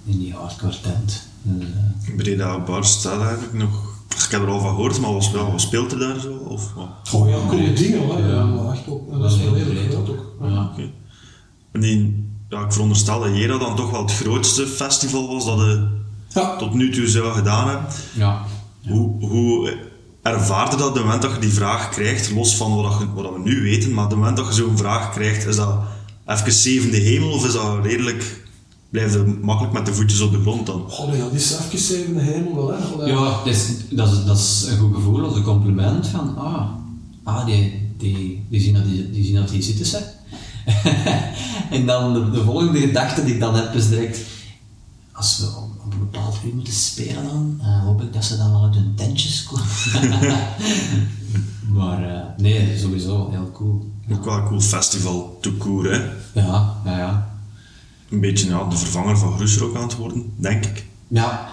in die hardcore tent. Dus, eh, Breda Bar staat eigenlijk nog... Ik heb er al van gehoord, maar was wel, wat speelt er daar zo? Of, wat? oh ja, coole dingen hè. Ja. Ja. Echt ook. En dat is wel heel breed groot ook. Ja. En die, ja, ik veronderstel dat Jera dan toch wel het grootste festival was dat je Ja, tot nu toe zou gedaan hebben. ja. Hoe, hoe ervaarde dat de moment dat je die vraag krijgt, los van wat, je- wat we nu weten, maar de moment dat je zo'n vraag krijgt, is dat even zevende hemel of is dat redelijk, blijf je makkelijk met de voetjes op de grond dan? oh, ja, die is even zevende hemel wel. Hè. Ja, dat is, dat, is, dat is een goed gevoel, dat is een compliment van, ah, ah die, die, die, zien dat die, die zien dat die zitten, zeg. en dan de, de volgende gedachte die ik dan heb is direct, als we op, op een bepaald uur moeten spelen dan, eh, hoop ik dat ze dan wel uit hun tentjes komen. maar eh, nee, sowieso, heel cool. Ook wel een cool festival, to court, hè? Ja, ja, ja. Een beetje ja, de vervanger van Groesrock aan het worden, denk ik. Ja,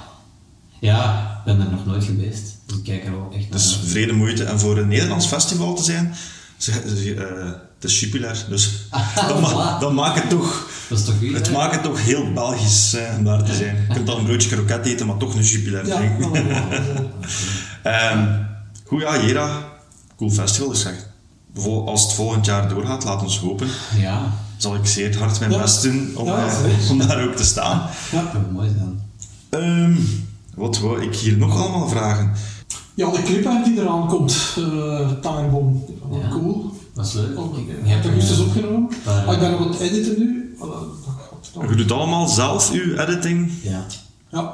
ja, ik ben er nog nooit geweest. Dus ik kijk er ook echt naar Dus uit. vrede moeite. En voor een Nederlands festival te zijn, eh, het is Jupiler, dus dat, ma- dat maakt het toch... Dat is toch goed, Het hè? maakt het toch heel Belgisch eh, om daar te zijn. Je kunt dan een broodje kroket eten, maar toch een Jupiler Ja, drinken. Ehm, goed, ja, Jera, cool festival. Dus zeg, als het volgend jaar doorgaat, laat ons hopen. Ja, Zal ik zeer hard mijn Ja. best doen om, Ja, eh, om daar ook te staan. Ja. dat mooi zijn. Ehm, wat wou ik hier nog allemaal vragen? Ja, de clip die eraan komt, uh, Time Bomb. Ja. Cool. Dat is leuk. Oh, Ik- heb het dus eh, opgenomen. Ah, ik ben eh, nog aan het editen nu. Dat-. Je doet allemaal zelf uw editing Ja. Ja.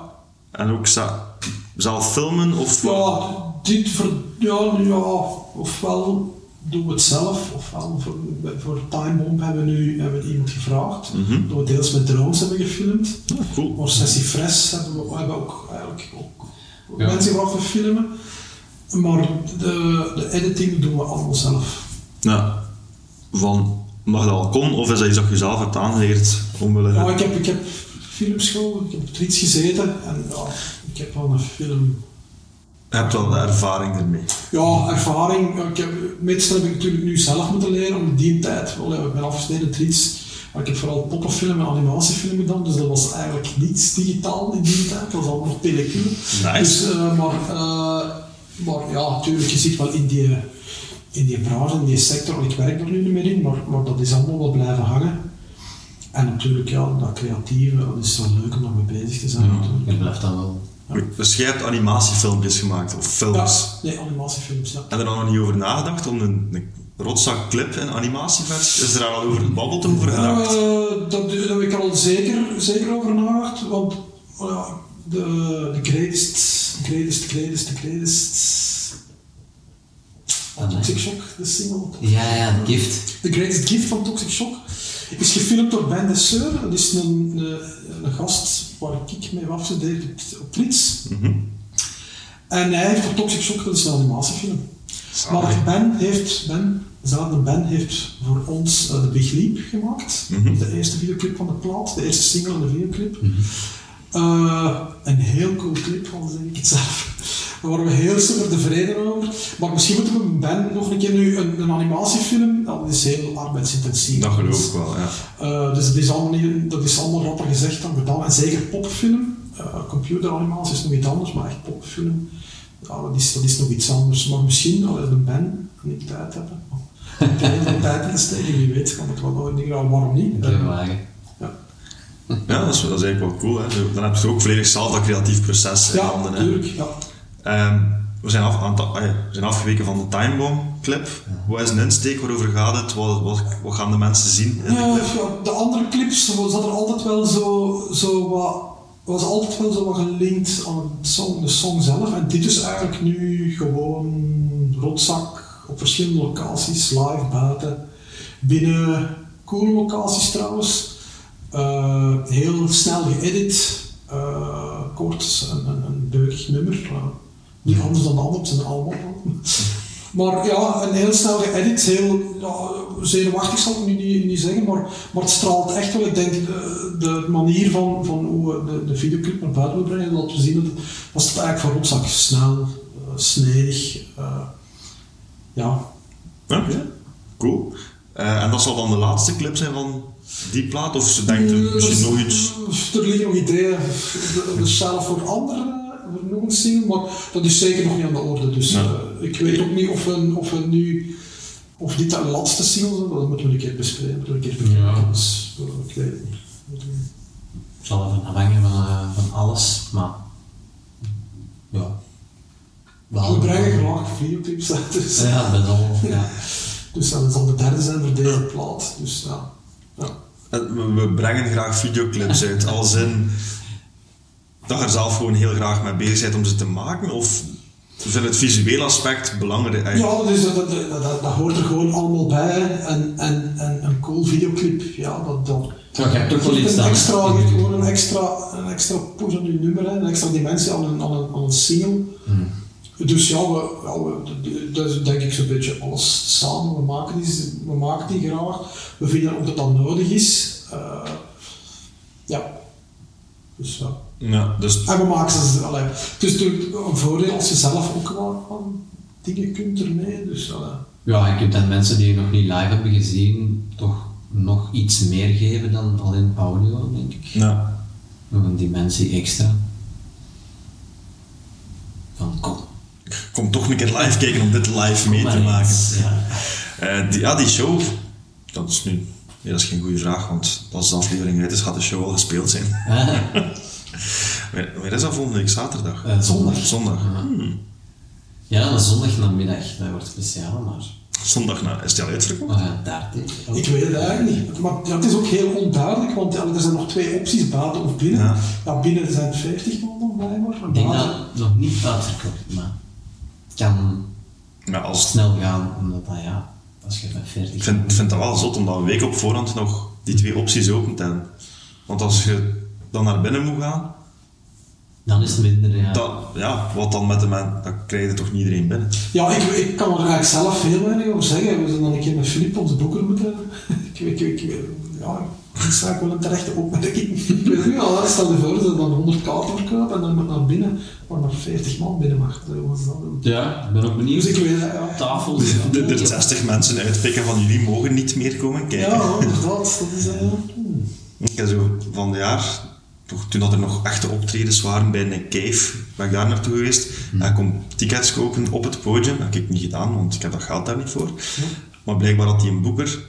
en ook za- zelf filmen of Ja, dit voor, ja, ja, ofwel doen we het zelf, ofwel voor, voor Time Bomb hebben we nu hebben we iemand gevraagd. Mhm. Dat we deels met drones hebben gefilmd. Ja, cool. Voor Sessie Fresh hebben we, we hebben ook eigenlijk ook Ja. mensen gevraagd te filmen. Maar de, de editing doen we allemaal zelf. Ja. Van, mag dat al kon of is dat iets dat je zelf hebt aangeleerd omwille Ja, ik heb, ik heb filmschool, ik heb op iets gezeten en ja, ik heb wel een film hebt wel de ervaring ermee. Ja, ervaring. Ik heb, meestal heb ik natuurlijk nu zelf moeten leren om die tijd. Wel, ik ben afgesneden in Triets. Maar ik heb vooral poppenfilm en animatiefilm gedaan, dus dat was eigenlijk niets digitaal in die tijd. Dat was allemaal nog pellicule. Nice. Dus, eh, maar, eh, maar ja, natuurlijk, je zit wel in die, in die branche, in die sector. Ik werk er nu niet meer in, maar, maar dat is allemaal wel blijven hangen. En natuurlijk, ja, dat creatieve, dat is zo leuk om daarmee bezig te zijn. Ja, natuurlijk. ik blijf dan wel. Dus jij hebt animatiefilmpjes gemaakt, of Ja, films. nee, animatiefilms, ja. Heb je er dan nog niet over nagedacht om een, een rotzak clip in animatieversie? Is er al over gebabbeld over gedacht? Eh, dat, daar heb ik er al zeker, zeker over nagedacht, want oh ja, de, de greatest, greatest, greatest, greatest... Ah. Toxic Shock, de single. Ja, ja, de gift. The Greatest Gift van Toxic Shock is gefilmd door Ben Desseur. Dat is een, een, een gast waar ik mee afgestudeerd op- Trits. Mhm. En hij heeft voor Toxic Shock, dat is een animatiefilm. Maar Ben heeft, Ben, dezelfde Ben heeft voor ons eh, de Big Leap gemaakt. Mhm. De eerste videoclip van de plaat, de eerste single de videoclip. Eh, een heel cool clip, al zeg ik het zelf. Daar waren we heel super tevreden over. Maar misschien moeten we Ben nog een keer nu een, een animatiefilm. Dat is heel arbeidsintensief. Dat geloof ik wel, ja. Eh, dus dat is, allemaal niet, dat is allemaal rapper gezegd dan gedaan. En zeker popfilm. Eh, computeranimatie is nog iets anders, maar echt popfilm. Ja, dat, is, dat is nog iets anders. Maar misschien, als we een Ben niet tijd hebben. veel tijd in te steken, wie weet, kan het wel nooit niet gaan. Waarom niet? Een Eh, wagen. ja. Ja, dat is, dat is eigenlijk wel cool. Hè. Dan heb je ook volledig zelf dat creatief proces in ja, handen. Hè. natuurlijk. Ja. Ehm, we, zijn af, aan het- ja, we zijn afgeweken van de Time Bomb clip. Wat is een insteek? Waarover gaat het? Wat, wat, wat gaan de mensen zien in de clip? ja, de andere clips zat er altijd wel zo, zo wat, was altijd wel zo wat gelinkt aan het song, de song zelf. En dit is eigenlijk nu gewoon rotzak op verschillende locaties, live, buiten, binnen coole locaties trouwens. Eh, heel snel geëdit, eh, kort, een, een, nummer. Eh, niet anders dan de anderen, het zijn er allemaal. Maar ja, een heel snel geëdit, heel ja, zenuwachtig zal ik nu niet, niet zeggen, maar, maar het straalt echt wel, ik denk, de, de manier van, van hoe we de, de videoclip naar buiten brengen, dat we zien dat het, was het eigenlijk voor rotzak snel, eh, snedig, eh, ja. Oké, cool. Eh, en dat zal dan de laatste clip zijn van die plaat? Of ze denkt er misschien nog iets... Er liggen nog ideeën, de- de zelf voor andere, voor nog een single, maar dat is zeker nog niet aan de orde. Dus Ja. eh, ik weet ook niet of we, of we nu, of dit de laatste single zijn, dat moeten we een keer bespreken, moeten we een keer bekijken. Ja. Dus, eh, ik weet het niet. Het zal even afhangen van, eh, van alles, maar... Ja. We brengen graag videoclips uit, dus, Ja, dat is al... Ja. dus dat zal de derde zijn voor deze plaat. Dus ja. we brengen graag videoclips uit, als in dat je er zelf gewoon heel graag mee bezig bent om ze te maken? Of vind het visuele aspect belangrijk? Eh, Ja, dus dat, dat, dat, dat hoort er gewoon allemaal bij. En, en, en een cool videoclip, ja, dat, dat, Ja, je hebt ook wel iets aan, extra, gewoon een extra, een extra push aan je nummer, hè, een extra dimensie aan een, aan een, aan een single. Hmm. Dus ja, we, ja we, dat is denk ik zo'n beetje alles samen. We maken, die, we maken die graag. We vinden ook dat dat nodig is. Eh, ja. Dus ja. Ja, dus En we maken ze, allee, het is natuurlijk een voordeel als je zelf ook wel aan dingen kunt ermee. Dus, allee. Ja, je kunt aan mensen die je nog niet live hebben gezien toch nog iets meer geven dan alleen audio, denk ik. ja. Nog een dimensie extra. Van kom. kom toch een keer live kijken om dit live mee te maken. eens. Ja. Eh, die, ja, die show, dat is nu... Nee, dat is geen goede vraag, want als de aflevering uit is, gaat de show al gespeeld zijn. Wanneer wanneer is dat volgende week? Zaterdag? eh, zondag. Zondag. Hmm. Ja, een zondag namiddag, dat wordt speciaal, maar... Zondag na, is die al uitverkocht? Oh ja, daar denk ik. Weet het eigenlijk niet. Maar ja, het is ook heel onduidelijk, want ja, er zijn nog twee opties, buiten of binnen. Ja. Ja, binnen zijn het 50 man blijkbaar. maar Ik denk buiten- dat het nog niet uitverkocht is, maar het kan Maar als, snel gaan, omdat dat ja, als je met 40 ik vind, ik vind dat wel zot om dat een week op voorhand nog die twee opties open te hebben. Want als je dan naar binnen moet gaan, dan is het minder, ja. dat, ja, wat dan met de man, dan krijg je toch niet iedereen binnen. Ja, ik, ik kan er eigenlijk zelf heel weinig over zeggen. We zijn dan een keer met Filip onze boeker moeten... ik, ik, ik, ja, dat is eigenlijk wel een terechte opmerking. ik weet niet, al, stel je voor dat je dan 100 kaarten verkoopt en dan moet naar binnen, waar maar 40 man binnen mag. Dat? Ja, ik ben ook benieuwd. Dus ik weet dat, ja. Tafels. De, er 60 mensen uitpikken van jullie mogen niet meer komen kijken. Ja, inderdaad. Dat is... hmm. Ik heb zo van de jaar, toch, toen dat er nog echte optredens waren bij een cave, ben ik daar naartoe geweest. En ik kon tickets kopen op het podium. Dat heb ik niet gedaan, want ik heb dat geld daar niet voor. Maar blijkbaar had die een boeker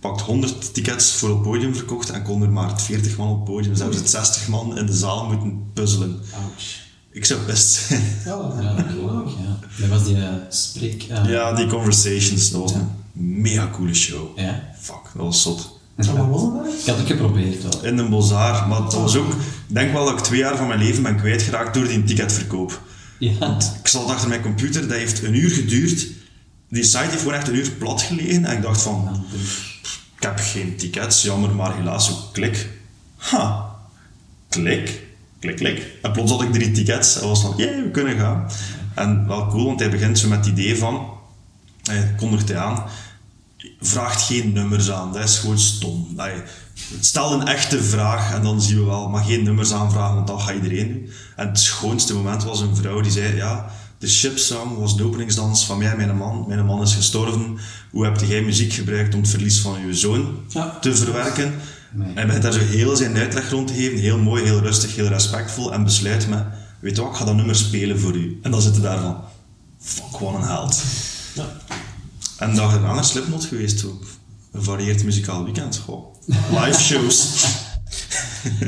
pakt 100 tickets voor het podium verkocht en kon er maar 40 man op het podium. Dus hebben ze het 60 man in de zaal moeten puzzelen. Ouch. Ik zou best. Ja, Ja, dat geloof ik, ja. Dat was die uh, spreek... eh, Ja, die Conversations, dat was een mega coole show. ja. Fuck, dat was zot. En wat was dat eigenlijk? Ik had het geprobeerd wel. In een bozar, maar dat was ook... Ik denk wel dat ik twee jaar van mijn leven ben kwijtgeraakt door die ticketverkoop. Ja. Ik zat achter mijn computer, dat heeft een uur geduurd. Die site heeft gewoon echt een uur plat gelegen. En ik dacht van, ik heb geen tickets, jammer, maar helaas ook klik. Ha, klik, klik, klik. En plots had ik drie tickets. En was van, jee, we kunnen gaan. En wel cool, want hij begint zo met het idee van, hij kondigt hij aan, vraagt geen nummers aan, dat is gewoon stom. Allee, Stel een echte vraag en dan zien we wel, maar geen nummers aanvragen, want dat gaat iedereen doen. En het schoonste moment was een vrouw die zei, ja, de Ship Song was de openingsdans van mij en mijn man. Mijn man is gestorven. Hoe heb jij muziek gebruikt om het verlies van je zoon Ja. te verwerken? Nee. En hij begint daar zo heel zijn uitleg rond te geven, heel mooi, heel rustig, heel respectvol, en besluit met, weet je wat, ik ga dat nummer spelen voor u. En dan zit hij daar van, fuck, wat een held. Ja. En dat is een Slipknot geweest, ook. een varieerd muzikaal weekend. Goh. Live shows.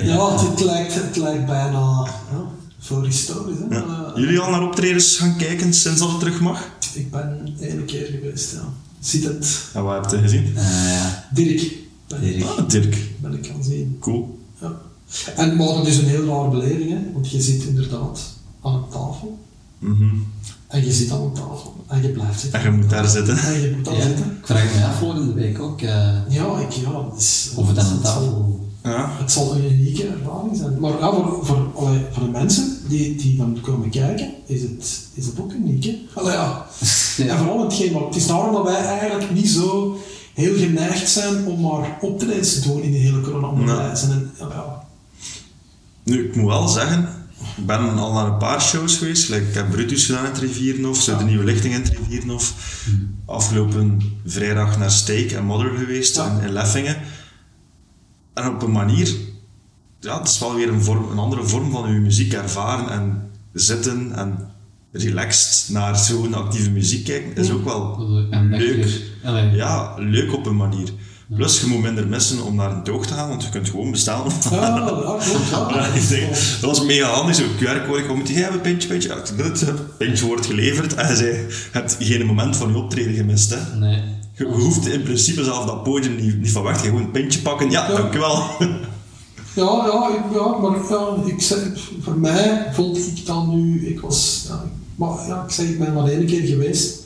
Ja, het, het lijkt, het lijkt bijna ja, voorhistorisch. Hè? Ja. Eh, Jullie al naar optredens gaan kijken sinds dat het terug mag? Ik ben één keer geweest, ja. Ziet het. En wat heb je gezien? Eh, ja. Dirk. Ben, Dirk. Ah, Dirk. ben ik gaan zien. Cool. Ja. En maar dat is een heel rare beleving, hè? want je zit inderdaad aan een tafel. Mhm. En je zit aan een tafel. En je blijft zitten. En je moet daar zitten. En je moet daar Ja, zitten. ik vraag me af volgende week ook eh, Ja, ik, ja, of het aan tafel... Ja. Het zal een unieke ervaring zijn. Maar ja, voor, voor, allee, voor de mensen die, die dan komen kijken, is het, is het ook uniek. Hè? Allee, ja. En vooral hetgeen, maar het is daarom dat wij eigenlijk niet zo heel geneigd zijn om maar optredens te doen in de hele corona-onderwijs. En ja, ja, Nu, ik moet wel zeggen, ik ben al naar een paar shows geweest. Like, ik heb Brutus gedaan in Trivierenhof, zo de Nieuwe Lichting in Trivierenhof. Afgelopen vrijdag naar Steak en Mother geweest Ja. in, in Leffingen. En op een manier, ja, het is wel weer een, vorm, een andere vorm van je muziek ervaren en zitten en relaxed naar zo'n actieve muziek kijken, is ook wel En leuk. Ja, leuk op een manier. Plus, je moet minder missen om naar een toog te gaan, want je kunt gewoon bestellen. ja, ja, klopt. Ja. Dat was mega handig, zo'n QR-code. Kom, moet jij hebben, pintje, pintje? Ja, het pintje wordt geleverd en je je hebt geen moment van je optreden gemist. Hè. Nee. Je hoeft in principe zelf dat podium niet, niet van weg te gaan. Gewoon een pintje pakken. Ja, Ja. dankjewel. Ja, ja, ik, ja, maar ik zeg, voor mij vond ik dan nu, ik was, ja, maar ja, ik zeg, ik ben maar één keer geweest.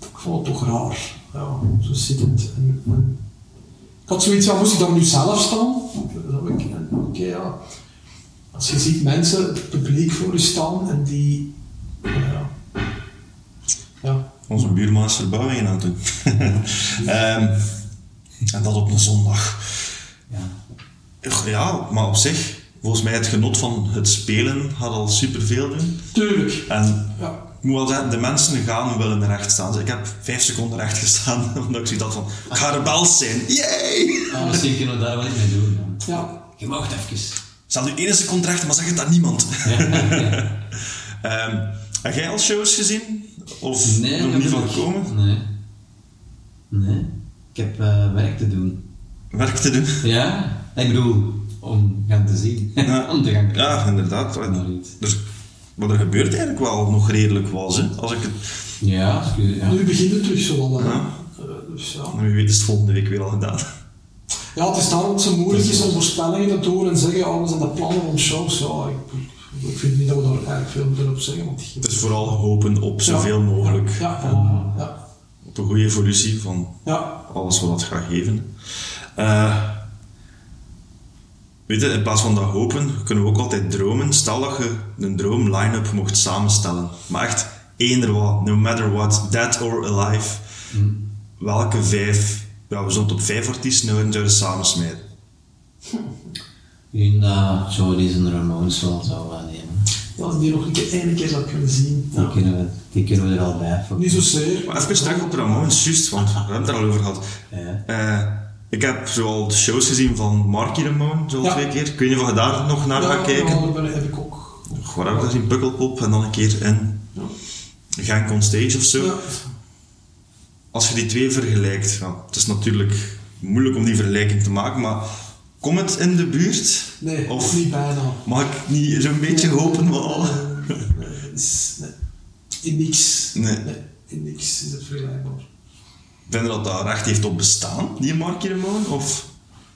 Ik vond het toch raar. Ja, zo. En, en, ik had zoiets, ja, moest ik daar nu zelf staan? En Oké, ja. Als je ziet mensen, het publiek voor je staan en die, ja, ja, Onze buurman is verbouwingen aan het doen. Ehm, en dat op een zondag. Ja. Ja, maar op zich, volgens mij het genot van het spelen gaat al superveel doen. tuurlijk. En Ja, moet wel zeggen, de mensen gaan willen recht staan. Dus ik heb vijf seconden recht gestaan, omdat ik zoiets van, ik ga rebels zijn. Yay! Ah, misschien kunnen we daar wat mee doen. Ja. ja. Je mag het even. Stel nu één seconde recht, maar zeg het aan niemand. Ehm, heb jij al shows gezien? Of Nee, nog niet van nog- gekomen? Nee. Nee. Ik heb eh, werk te doen. Werk te doen? Ja? Ik bedoel, om gaan te zien. Ja. om te gaan kijken. Ja, inderdaad. Naar Dus wat er gebeurt eigenlijk wel nog redelijk was. Hè? Als ik het, Ja, ja. Nu begint het terug zo wel. Ja. Eh, dus ja. wie weet is het volgende week weer al gedaan. ja, het is daarom dat het zo moeilijk is om voorspellingen te doen en zeggen, oh, we zijn de plannen om shows. Ja, ik, ik vind niet dat we daar eigenlijk veel moeten op zeggen. Want Het is vooral hopen op zoveel Ja. mogelijk. Ja, ja. Op een goede evolutie van ja. alles wat dat gaat geven. Eh, weet je, in plaats van dat hopen, kunnen we ook altijd dromen. Stel dat je een droom line-up mocht samenstellen. Maar echt eender wat, no matter what, dead or alive. Welke vijf, ja, we zullen het op vijf artiesten houden, zouden samensmijten. Ik denk dat Jody's en Ramones wel zou eh, nemen. Ja, als ik die nog een keer, één keer zou kunnen zien. Die, kunnen we, die kunnen we er al bij. Niet zozeer. Maar even terug op Ramones, juist, want we hebben het er al over gehad. Ja. Eh, ik heb zoal de shows gezien van Marky Ramone, zo Ja. twee keer. Ik weet niet of je daar nog naar Ja, gaat kijken. ja, heb ik ook. Waar heb ik dat? Pukkelpop en dan een keer in Ja. Genk on stage of zo. Als je die twee vergelijkt, ja, het is natuurlijk moeilijk om die vergelijking te maken, maar komt het in de buurt? Nee, Of niet bijna. mag ik niet zo'n beetje hopen? Nee, is- nee. In niks. Nee. In niks is het vergelijkbaar. Vind je dat dat recht heeft op bestaan, die Marky Ramone? Of?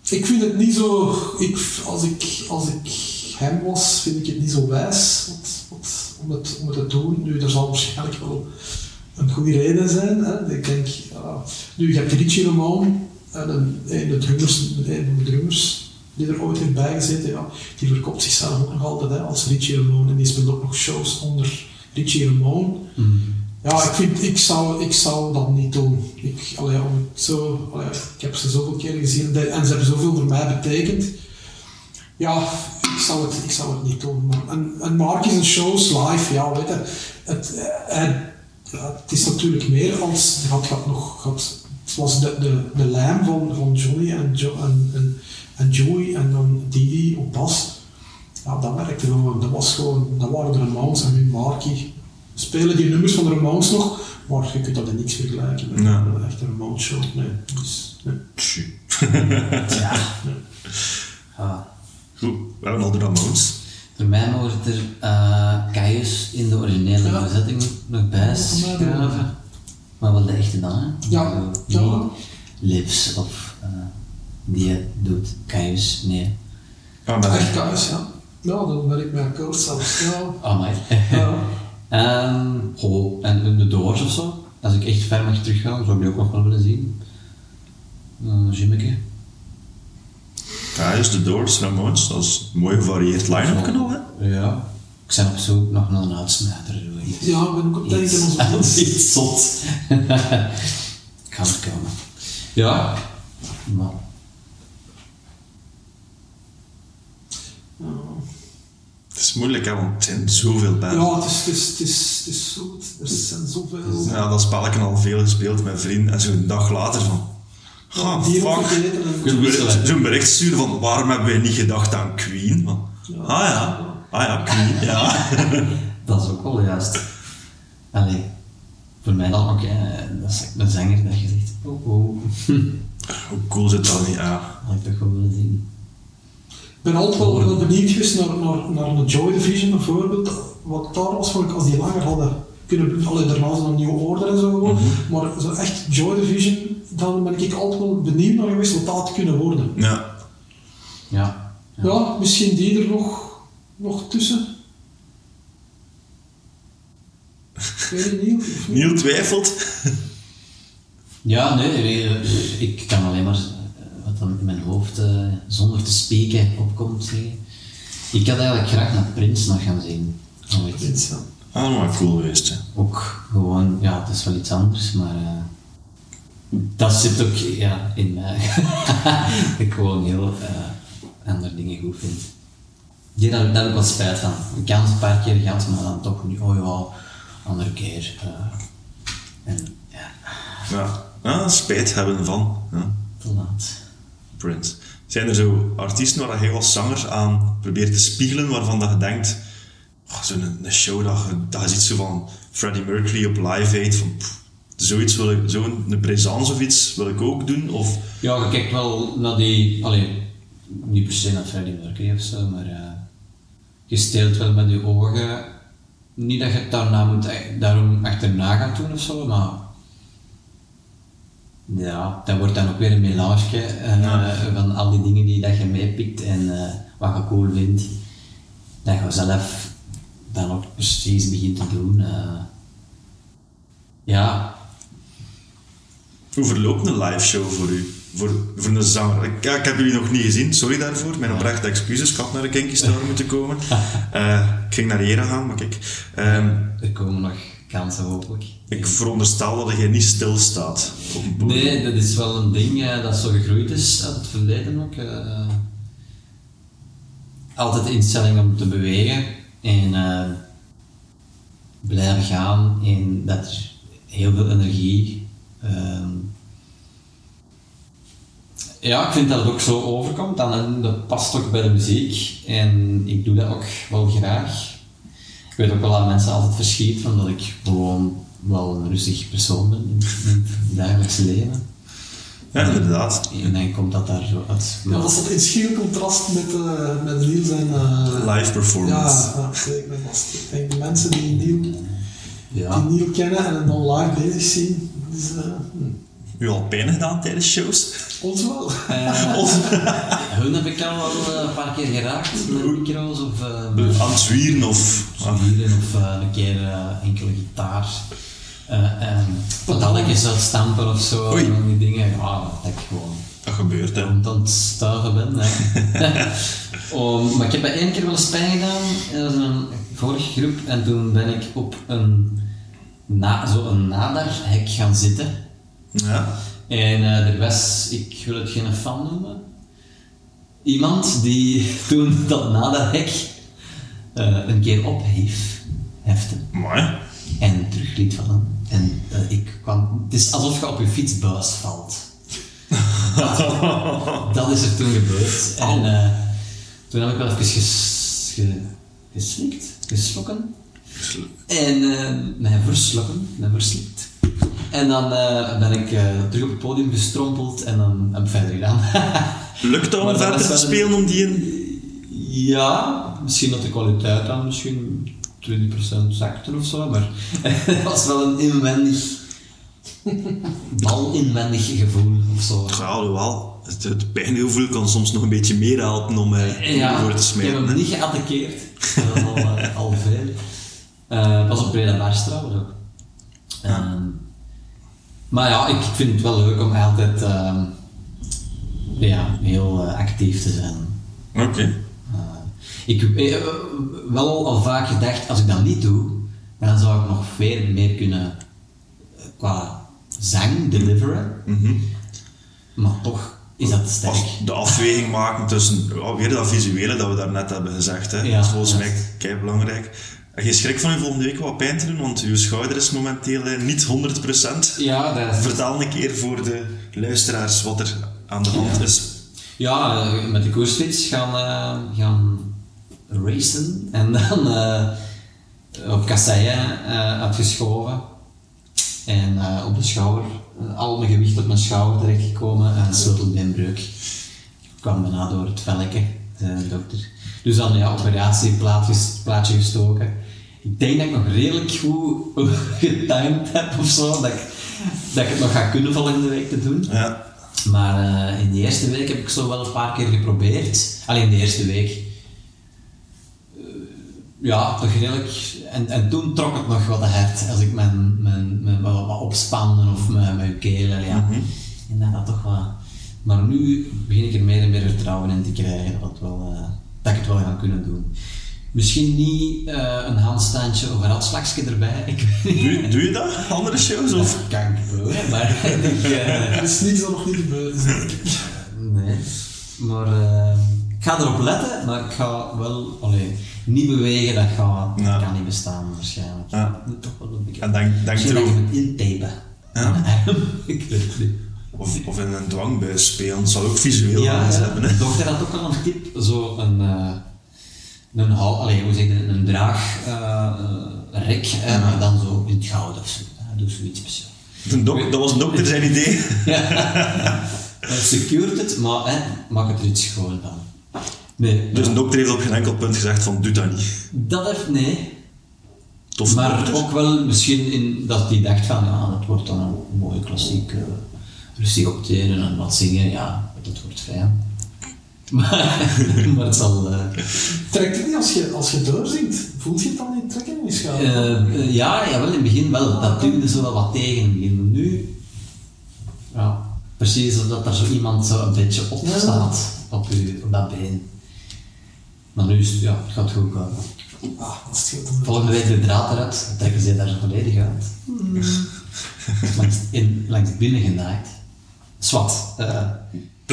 Ik vind het niet zo... Ik, als, ik, als ik hem was, vind ik het niet zo wijs wat, wat, om, het, om het te doen. Nu, er zal waarschijnlijk wel een goede reden zijn. Hè. Ik denk... ja, nu, je hebt Richie Ramone, en een, een, de drummers, een van de drummers die er ooit heeft bijgezeten. Ja, die verkoopt zichzelf ook nog altijd hè, als Richie Ramone. En die speelt ook nog shows onder Richie Ramone. Ja, ik, vind, ik, zou, ik zou dat niet doen. Ik, allee, het zo, allee, ik heb ze zoveel keer gezien en ze hebben zoveel voor mij betekend. Ja, ik zou het, ik zou het niet doen. Maar, en, en Mark is een shows live, ja, weet je. Het, eh, eh, ja, het is natuurlijk meer als. Het had, nog, het was de, de, de lijm van, van Johnny en, en, en, Joey en dan Didi op bas. Ja, dat werkte gewoon. Dat, was gewoon, dat waren de Ramones en nu Marky. Spelen die nummers van de Ramones nog, maar je kunt dat in niks vergelijken met Ja. een echte Ramones show. Nee, dus, nee. Ja. Ah. Goed, we hebben al de Ramones. Voor mij mogen er uh, Caius in de originele Ja. bezetting nog bij. Maar wel de echte dan, hè? Ja. Ja. Lives of uh, die doet Caius, nee. Ah, met Echt kaas, ja. Ja, dan ben ik mij akkoord zelfs. Ja. Oh my. Ja. Ehm, en in de Doors of zo. Als ik echt ver mag teruggaan, zou ik die ook nog wel willen zien. Uh, Jimmeke. Ja, dus de Doors, Ramones, dat is een mooi gevarieerd line-up al, hè? Ja. Ik ben op zoek nog naar een uitsmijter. ja, ik ben ook op denken Iets, aan zo'n iets zot. kan er komen. Ja. Maar, is moeilijk, hè, want het zijn zoveel bands. Ja, het is, het is, het is, het is zo, er zijn zoveel... Ja, dat spelletje al veel gespeeld met vrienden en zo'n dag later van... Ah, die ook fuck. Zo'n bericht, sturen van waarom hebben wij niet gedacht aan Queen? Van, ah ja, ah ja, Queen, ja. dat is ook wel juist. Allee. Voor mij dan ook, hè, dat is een zanger dat je zegt, oh oh. Hoe cool zit dat niet? Ja. Had ik toch wel willen zien. Ik ben altijd wel, wel benieuwd geweest naar, naar, naar een Joy Division bijvoorbeeld. Wat daar was, vond ik als die langer hadden kunnen Allee, daarna een nieuwe order en zo gewoon. Maar zo echt Joy Division, dan ben ik altijd wel benieuwd naar geweest wat dat had kunnen worden. ja. Ja. Ja, misschien die er nog, nog tussen. Ik weet het niet. of niet. Niel twijfelt. Ja, nee, ik kan alleen maar dan in mijn hoofd eh, zonder te spreken opkomt. Ik had eigenlijk graag naar Prins nog gaan zien. Iets, ja. Ah, maar cool geweest, hè. Ook gewoon, ja, het is wel iets anders, maar eh, dat zit ook ja, in mij. dat ik gewoon heel eh, andere dingen goed vind. Die, daar, daar heb ik wat spijt van. Ik kan het een paar keer gehad, maar dan toch niet, oh ja, andere keer. en ja, Ja. Spijt hebben van. Ja. te laat. Zijn er zo artiesten waar je als zanger aan probeert te spiegelen, waarvan dat je denkt, zo'n een show dat je, dat zo van Freddie Mercury op Live Aid, van zoiets wil ik, zo'n présence of iets wil ik ook doen, of Ja, je kijkt wel naar die, alleen niet per se naar Freddie Mercury of zo, maar eh, je steelt wel met je ogen. Niet dat je het daarna moet, eh, daarom achterna gaat doen of zo, maar ja, dat wordt dan ook weer een melange eh, Ja. van al die dingen die dat je meepikt en eh, wat je cool vindt. Dat je zelf dan ook precies begint te doen. eh. ja, Hoe verloopt een live show voor u? Voor, voor een zanger? Ik, ik heb jullie nog niet gezien, sorry daarvoor. Mijn oprechte excuses, ik had naar de Kinky Star moeten komen. Eh, ik ging naar Jera gaan, maar kijk. ehm, er komen nog kansen hopelijk. ik veronderstel dat je niet stilstaat. Nee, dat is wel een ding eh, dat zo gegroeid is uit het verleden ook. eh. altijd instelling om te bewegen en eh, blijven gaan en dat er heel veel energie. ehm, ja, ik vind dat het ook zo overkomt dan, en dat past ook bij de muziek en ik doe dat ook wel graag. Ik weet ook wel dat mensen altijd verschiet van dat ik gewoon wel een rustig persoon ben in, in het dagelijkse leven. Ja, inderdaad. En dan komt dat daar zo uit. Ja, dat staat in schil contrast met, eh met en... eh, Live performance. Ja, zeker. Ik denk de mensen die Niel, Ja. die Niel kennen en hem dan live bezig zien, is U al pijn gedaan tijdens shows? ons wel. Eh, Of hun heb ik al wel eh, een paar keer geraakt met micro's of eh, met aan het zwieren of... zwieren of eh, een keer eh, enkele gitaar. eh en pedalletjes uitstampen of zo. Oei. en die dingen. Ja, dat ik gewoon dat gebeurt, hè. aan het stuiven ben. Maar ik heb bij één keer wel eens pijn gedaan. Dat is een vorige groep. En toen ben ik op een, na, zo een naderhek gaan zitten. Ja. En eh, er was, ik wil het geen fan noemen, iemand die toen dat naderhek eh een keer ophief, hefte, Mooi. en terug liet vallen. En eh, ik kwam, het is alsof je op je fietsbuis valt. Dat, dat is er toen gebeurd. En eh, toen heb ik wel even ges, ge- geslikt, geslokken. En mij verslokken, mij verslikt. En dan eh, ben ik eh, terug op het podium gestrompeld en dan heb ik verder gedaan. Lukt dat om verder te wel spelen om die in... ja, misschien dat de kwaliteit dan misschien 20% zakte of zo, maar het was wel een inwendig, bal inwendig gevoel of zo. Ja, alhoewel, het, het pijngevoel kan soms nog een beetje meer helpen om eh Ja, door te ik heb smijten. hem niet geattaqueerd. Dat is al, eh, al veel. Eh, pas op Breda Bars trouwens ook. Maar ja, ik vind het wel leuk om altijd ehm, ja, heel eh, actief te zijn. Oké. Eh, ik heb eh, wel al vaak gedacht, als ik dat niet doe, dan zou ik nog veel meer kunnen qua zang deliveren. Mhm. Maar toch is dat sterk. Als de afweging maken tussen ja, weer dat visuele dat we daarnet hebben gezegd. Hè. Ja, dat is volgens mij kei belangrijk. En geen schrik van u volgende week wat pijn te doen, want uw schouder is momenteel eh, niet 100%. Ja, dat Vertel een keer voor de luisteraars wat er aan de hand is. Ja, eh, met de koersfiets gaan, eh, gaan racen en dan eh, op kasseien eh uitgeschoven en eh, op de schouder, al mijn gewicht op mijn schouder terechtgekomen en een sleutelbeenbreuk. Ik kwam bijna door het zei de dokter. Dus dan ja, operatieplaatje plaatje gestoken. Ik denk dat ik nog redelijk goed getimed heb of zo, dat ik, dat ik het nog ga kunnen volgende week te doen. Ja. Maar eh, in de eerste week heb ik zo wel een paar keer geprobeerd. Alleen de eerste week. eh, ja, toch redelijk. En, en toen trok het nog wat hard als ik mijn, mijn, mijn wat, wat opspannen of mijn, mijn keel. Ja. En dan dat toch wat. Maar nu begin ik er meer en meer vertrouwen in te krijgen dat, wel, eh, dat ik het wel ga kunnen doen. Misschien niet eh, een handstandje of een ratslagje erbij. Ik weet niet. Doe, doe je dat? Andere shows? Of? Dat kan gebeuren, maar ik, eh, Er is niets dat nog niet gebeurd is. Nee. Maar eh, ik ga erop letten, maar ik ga wel allee, niet bewegen, dat, gaat, dat Ja. kan niet bestaan waarschijnlijk. Ja. Moet toch wel een beetje. En denk, denk Misschien dat ik erover. het intapen. Ja. ik weet het niet. Of, of in een dwangbuis spelen. Dat zal ook visueel Ja, hebben. Hè. Dochter had ook al een tip, zo een, eh een, allee, hoe zeg je, dat, een draag, eh, eh, maar dan zo in het gouden of zo. Doe zoiets speciaal. Dok- dat was een dokter zijn idee. Het secured het, maar hè, maak het er iets schoon van. Nee, Dus een dokter heeft op geen enkel punt gezegd van doe dat niet. Dat heeft, nee. Tof Maar ook wel misschien in, dat hij dacht van, ja, dat wordt dan een mooie klassiek, eh, rustig optreden en wat zingen, ja, dat wordt fijn. Maar, maar het zal... eh, Trekt het niet als je, als je doorzingt? Voelt je het dan niet trekken in je schouder? eh, eh, ja, ja, wel in het begin wel. Dat duwde zo wel wat tegen in het begin. Maar nu, ja, precies dat er zo iemand zo een beetje op Ja. staat op, u, op dat been. Maar nu is het, ja, het gaat goed komen. Ah. Volgende week de draad eruit, trekken ze daar volledig uit. langs, in, langs binnen genaaid. Zwat.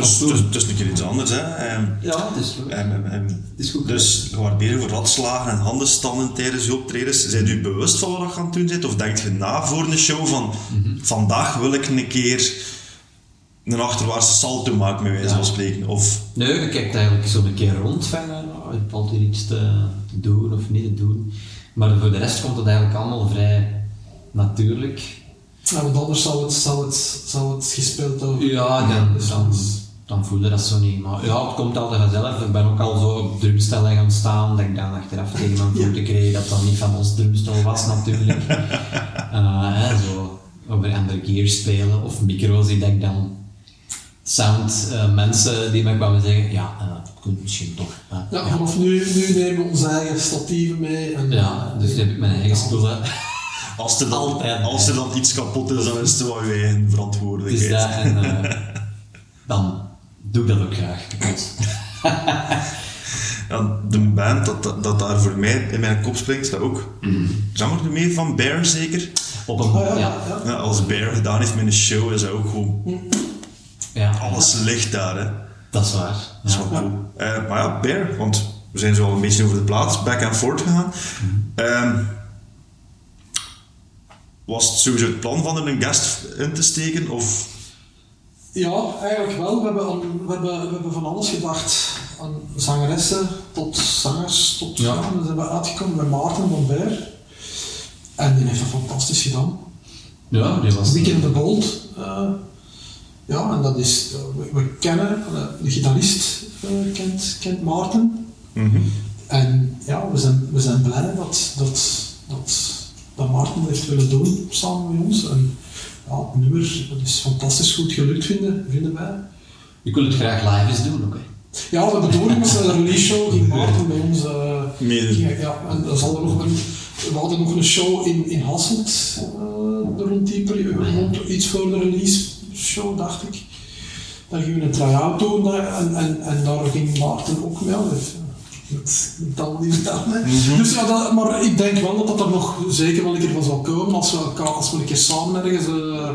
Dus, dus, dus een keer iets anders, hè. Ehm, ja, het is goed. ehm, is goed. Dus bezig voor radslagen en handenstanden tijdens je optredens. Zijn u bewust van wat je aan het doen bent? Of denkt je na voor een show van vandaag wil ik een keer een achterwaartse salto maken, met wijze van spreken? Of Nee, je kijkt eigenlijk zo een keer rond van, uh, oh, valt hier iets te, te doen of niet te doen. Maar voor de rest komt het eigenlijk allemaal vrij natuurlijk. Ja, want anders zou het, zou het, zou het gespeeld worden. Ja, dan, Dus dan, dan voel je dat zo niet. Maar ja, het komt altijd vanzelf. Ik ben ook al zo op drumstellen gaan staan, dat ik dan achteraf tegen mijn voeten kreeg dat dat niet van ons drumstel was natuurlijk. Eh, hè, zo over andere gear spelen of micro's die dat ik dan sound eh, mensen die mij kwamen zeggen, ja, eh, dat kunt misschien toch. Ja, ja. vanaf nu, nu nemen we onze eigen statieven mee. En, Ja, dus nu heb ik mijn eigen spullen. als er dan, Altijd. als er dan iets kapot is, dan is het wel je eigen Dus verantwoordelijkheid. dat, en eh, dan doe ik dat ook graag. Ja, de band dat, dat, daar voor mij in mijn kop springt, is dat ook Zanger de meer van Bear zeker? Op een, Ah, ja, ja, als Bear gedaan heeft met een show, is dat ook gewoon ja, alles licht daar. Hè. dat is waar. Dat is wel cool. Eh, maar ja, Bear, want we zijn zo al een beetje over de plaats, back and forth gegaan. Ehm, was het sowieso het plan van er een gast in te steken? Of Ja, eigenlijk wel. We hebben, we hebben, we hebben van alles gedacht. Aan zangeressen tot zangers, tot Ja. we zijn uitgekomen bij Maarten van Beer. En die heeft dat fantastisch gedaan. Ja, die was... Weekend the Bold. eh, ja, en dat is, we, we kennen, eh, de gitarist eh, kent, kent Maarten. En ja, we zijn, we zijn blij dat, dat, dat, dat Maarten heeft willen doen samen met ons. En ja, het nummer dat is fantastisch goed gelukt, vinden, vinden wij. Ik wil het graag live eens doen ook. Hè. Ja, de bedoeling was een release show, ging Maarten bij ons. ging- ja, en er zal er nog een, we hadden nog een show in, in Hasselt eh, rond die periode, rond iets voor de release show, dacht ik. Daar gingen we een try-out doen eh, en, en, en daar ging Maarten ook mee. Met al die vertellen. Dus ja, dat, maar ik denk wel dat dat er nog zeker wel een keer van zal komen als we, elkaar, als we een keer samen ergens, eh,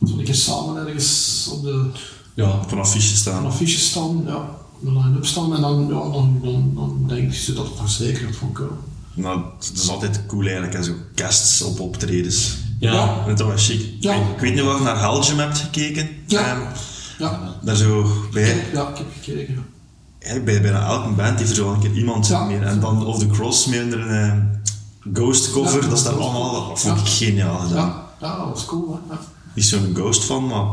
als we een keer samen ergens op de Ja. op een affiche een staan? affiche staan, ja, de line-up staan en dan, ja, dan, dan, dan denk je dat het er zeker gaat van komen. Nou, het is altijd cool eigenlijk, zo guests op optredens. Ja. Ja. Dat was chic. Ja. Ik, ik weet niet of je naar Belgium hebt gekeken. Ja. Ehm, Ja, daar zo bij, ja ik heb gekeken. Eigenlijk bij bijna elke band heeft er zo wel een keer iemand Ja. meer. En dan Of The Cross met een eh, ghost cover, Ja, dat is daar allemaal, dat vond ik geniaal gedaan. Ja, ja, dat was cool. Hè. Niet zo'n ghost van, maar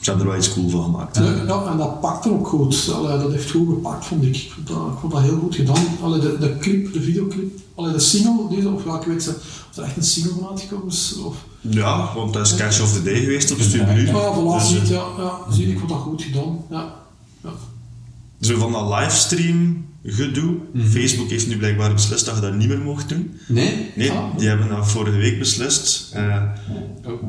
ze hebben er wel iets cool van gemaakt. Ja. ja, en dat pakte ook goed. Allee, dat heeft goed gepakt, vond ik. Ik vond dat, ik vond dat heel goed gedaan. Allee, de, de clip, de videoclip, allee, de single, die, of ik weet niet of er echt een single van uitgekomen is. Of, Ja, want dat is Cash of the Day geweest op Studio ja, voilà, Dus, zie eh, ja, ja, zie je, ik vond dat goed gedaan. Ja. Zo van dat livestream gedoe. Facebook heeft nu blijkbaar beslist dat je dat niet meer mocht doen. Nee? Nee, Ah. die hebben dat vorige week beslist.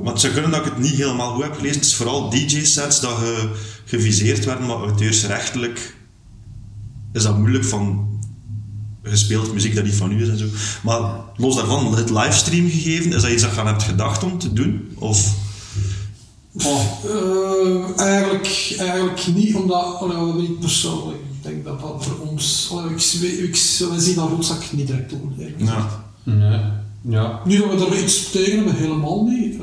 Maar het zou kunnen dat ik het niet helemaal goed heb gelezen. Het is vooral DJ-sets dat ge, geviseerd werden, maar auteursrechtelijk is dat moeilijk van gespeeld muziek dat niet van u is en zo. Maar los daarvan, het livestream gegeven, is dat iets dat je aan hebt gedacht om te doen? Of, Oh, Eh, eigenlijk, eigenlijk niet, omdat allee, niet persoonlijk. Ik denk dat dat voor ons. Allee, ik, ik, ik, wij zien dat roodzak niet direct doen. ja. nee. Ja. Niet dat we er iets tegen hebben, helemaal niet.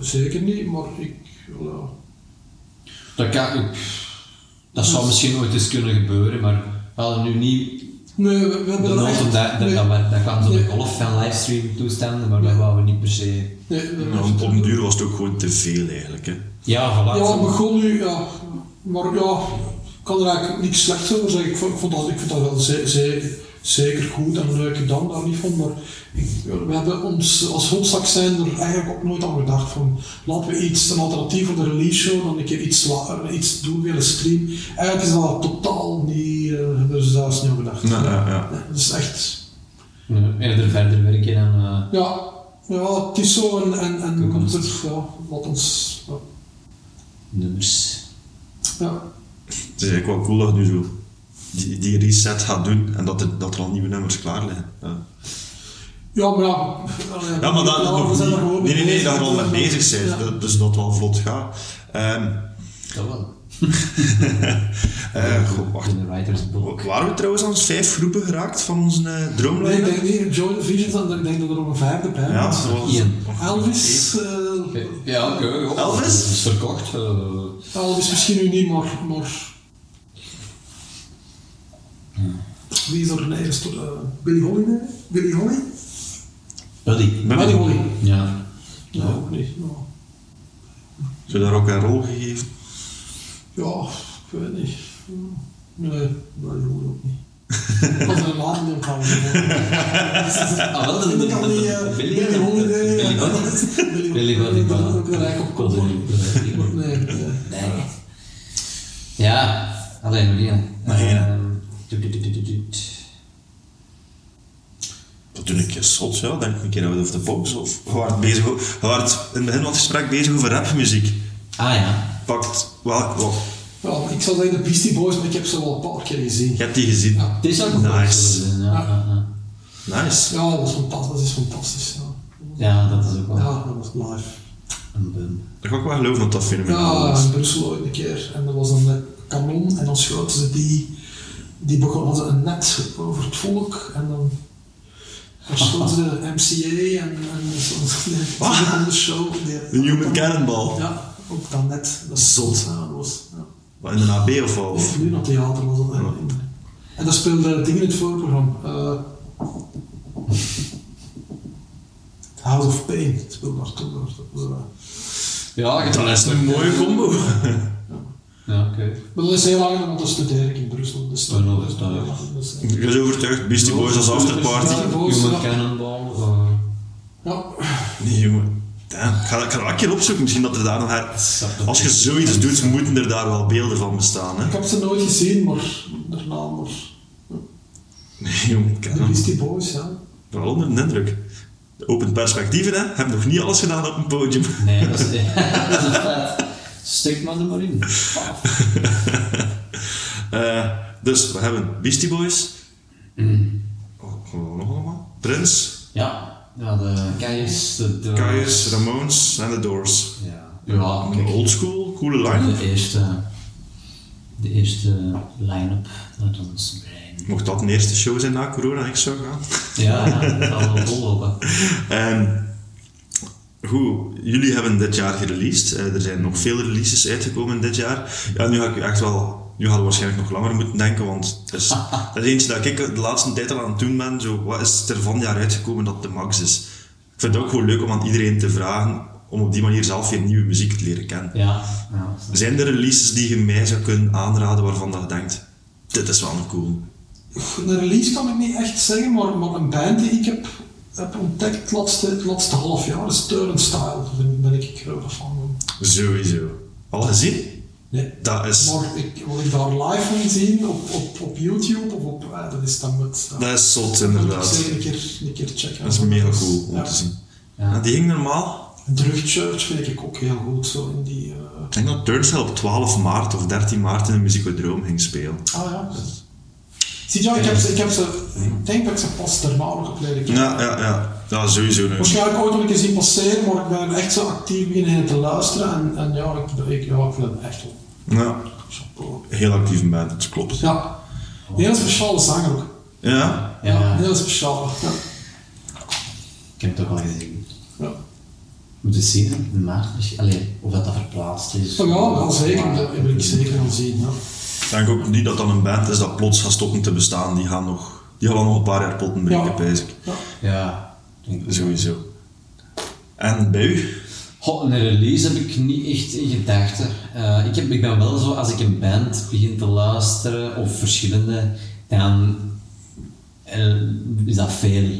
zeker niet, maar ik. allee, Dat, kan, ik, dat zou misschien ooit eens kunnen gebeuren, maar we hadden nu niet nee, we, hebben er dat, dat, nee, dat, dat, dat kwam zo de golf van livestream toestanden, maar dat wouden we niet per se. Nee, Nou, op een duur was het ook gewoon te veel eigenlijk. Hè. Ja, voilà. Ja, begon nu, ja. Maar ja, ik kan er eigenlijk niks slechts over zeggen. Ik vond, ik vond dat, ik vond dat wel zeker goed en leuk gedaan, daar niet van. Maar ik, we hebben ons als Holzak zijn er eigenlijk ook nooit aan gedacht van laten we iets, een alternatief voor de release show, dan een keer iets, iets doen via de stream. Eigenlijk is dat totaal niet, eh hebben ze zelfs niet aan gedacht. Ja, ja, ja. Nee, dat is echt, Ja, eerder verder werken en eh, ja, ja het is zo en, en, en Toekomst. ja, wat ons, ja. nummers. ja. Het is eigenlijk wel cool dat je nu zo die, die reset gaat doen en dat er, dat er al nieuwe nummers klaar liggen. Ja, Ja, maar ja. allee, ja maar dat nog we zijn er niet. Nee, nee, nee, dat je er al mee bezig bent. Ja. dat- Dus dat het wel vlot gaat. Ehm Dat wel. Eh, goh, wacht. In de writers block. Waren we trouwens aan vijf groepen geraakt van onze uh, Nee, ik denk niet, Joy Divisions, en ik denk dat er nog een vijfde bij Ja, zoals Ian. Elvis, eh, Ja, oké. Elvis? Dat is verkocht. eh. Elvis misschien nu niet, maar, maar wie is er nee, is uh, Billy Holiday? Billy Holly? Buddy. Buddy Holly. Ja. Ja, ook niet. Je daar ook een rol gegeven? Ja, ik weet niet. Nee, Buddy Holly ook niet. Dat is een niet gaan. Ah, wel, dat Ik kan niet, eh, Billy. Billy dat is Billy Billy Dat is ook een rijk op niet. Nee, nee. Ja, alleen doet, doet. Dat doe ik zot, ja. Denk ik een keer out of the box. Of je waart bezig, je waart in het begin van het gesprek bezig over rapmuziek. Ah ja. Pakt? Ja, maar ik zou zeggen de Beastie Boys, maar ik heb ze wel een paar keer gezien. Je hebt die gezien. Ja. Het is ook Nice. wel Ja. Nice. Ja, dat is fantastisch. Dat is fantastisch. Ja, ja, dat is ook wel ja dat was live. een boom. Dat kan ik wel geloven dat dat fenomenaal Ja, in Brussel ooit een keer. En er was een eh, kanon en dan schoten ze die, die begonnen hadden een net over het volk en dan schoten ze de MCA en, en zo, de, Wat? de show. Die, De Human Cannonball. Ja, ook dat net. Dat is- Zot. Ja, dat was, ja. Wat, In de AB of wat? Of nu naar theater was dat. Ja. En dat speelde dingen in het voorprogramma. Eh, House of Pain speelde daar toen. Dat was, eh, Ja, je Dat is een mooie combo. Ja, oké. Maar dat is heel lang, want dat studeer ik in Brussel. Dus Oh, dat is eh, Ik ben overtuigd, Beastie Boys als afterparty. Human ja. Cannonball. eh, ja. Nee, jongen. Damn, ik ga, ik ga dat een keer opzoeken. Misschien dat er daar nog... her- Als je zoiets doet, moeten er daar wel beelden van bestaan. Ik Hè? heb ze nooit gezien, maar daarna maar Nee, jongen. Ik ken. Beastie Boys, ja. Vooral onder de indruk. De open perspectieven, hè. Hebben nog niet alles gedaan op een podium. Nee, dat is, dat is een feit. Stik maar er maar in. Eh, dus, we hebben Beastie Boys. Mm. Oh, nog allemaal? Prince, Ja, ja de Kaius, de Doors. Kaius, Ramones en The Doors. Ja, ja Een kijk. oldschool, coole line-up. De eerste, de eerste line-up uit ons brein. Mocht dat een eerste show zijn na corona, ik zou gaan. Ja, dat zal wel vollopen. Ehm, goed, jullie hebben dit jaar gereleased. Eh, er zijn nog veel releases uitgekomen dit jaar. Ja, nu ga ik u echt wel... Nu hadden we waarschijnlijk nog langer moeten denken, want het is, dat is eentje dat ik de laatste tijd al aan het doen ben. Zo, wat is er van jaar uitgekomen dat de max is? Ik vind het ook gewoon leuk om aan iedereen te vragen, om op die manier zelf weer nieuwe muziek te leren kennen. Ja, ja. Zijn er releases die je mij zou kunnen aanraden waarvan dat je denkt, dit is wel een cool. Een release kan ik niet echt zeggen, maar, maar een band die ik heb, heb ontdekt het laatste, het laatste half jaar is Turnstile. Daar ben, ik groot fan van. Sowieso. Al gezien? Nee. Dat is, Maar ik, wat ik daar live wil zien op, op, op YouTube of op, eh, dat is dan met. ja. dat is zot Dat moet ik inderdaad. zeker een keer, een keer checken. Dat is mega cool om Ja. te zien. Ja. Die ging normaal. Drug Church vind ik ook heel goed, zo in die... eh, Ik denk dat Turnstile op 12 maart of 13 maart in de Musicodroom ging spelen. Ah ja. Zie je, ik heb, ze, ik heb ze... Ik denk dat ik ze pas daarna nog heb leren kennen. Ja, ja, ja. Ja, sowieso. Dus. Waarschijnlijk ooit nog een keer zien passeren, maar ik ben echt zo actief beginnen te luisteren en, en ja, ik, ik, ja, ik vind het echt wel Ja, heel actieve band, dat klopt. Ja, hele speciale zanger ook. Ja? Ja, hele speciale. Ja. Ik heb het ook al gezien. Ja. Moet je zien, in maart misschien. Allee, of dat dat verplaatst is. Oh ja, wel zeker. Dat wil ik zeker wel zien. Ja. Ik denk ook niet dat dat een band is dat plots gaat stoppen te bestaan. Die gaan nog, die gaan wel nog een paar jaar potten breken, Ja. ik. Ja. Ja. Sowieso. En bij u? Een release heb ik niet echt in gedachten. Eh, ik, heb, ik ben wel zo, als ik een band begin te luisteren, of verschillende, dan eh, is dat veel.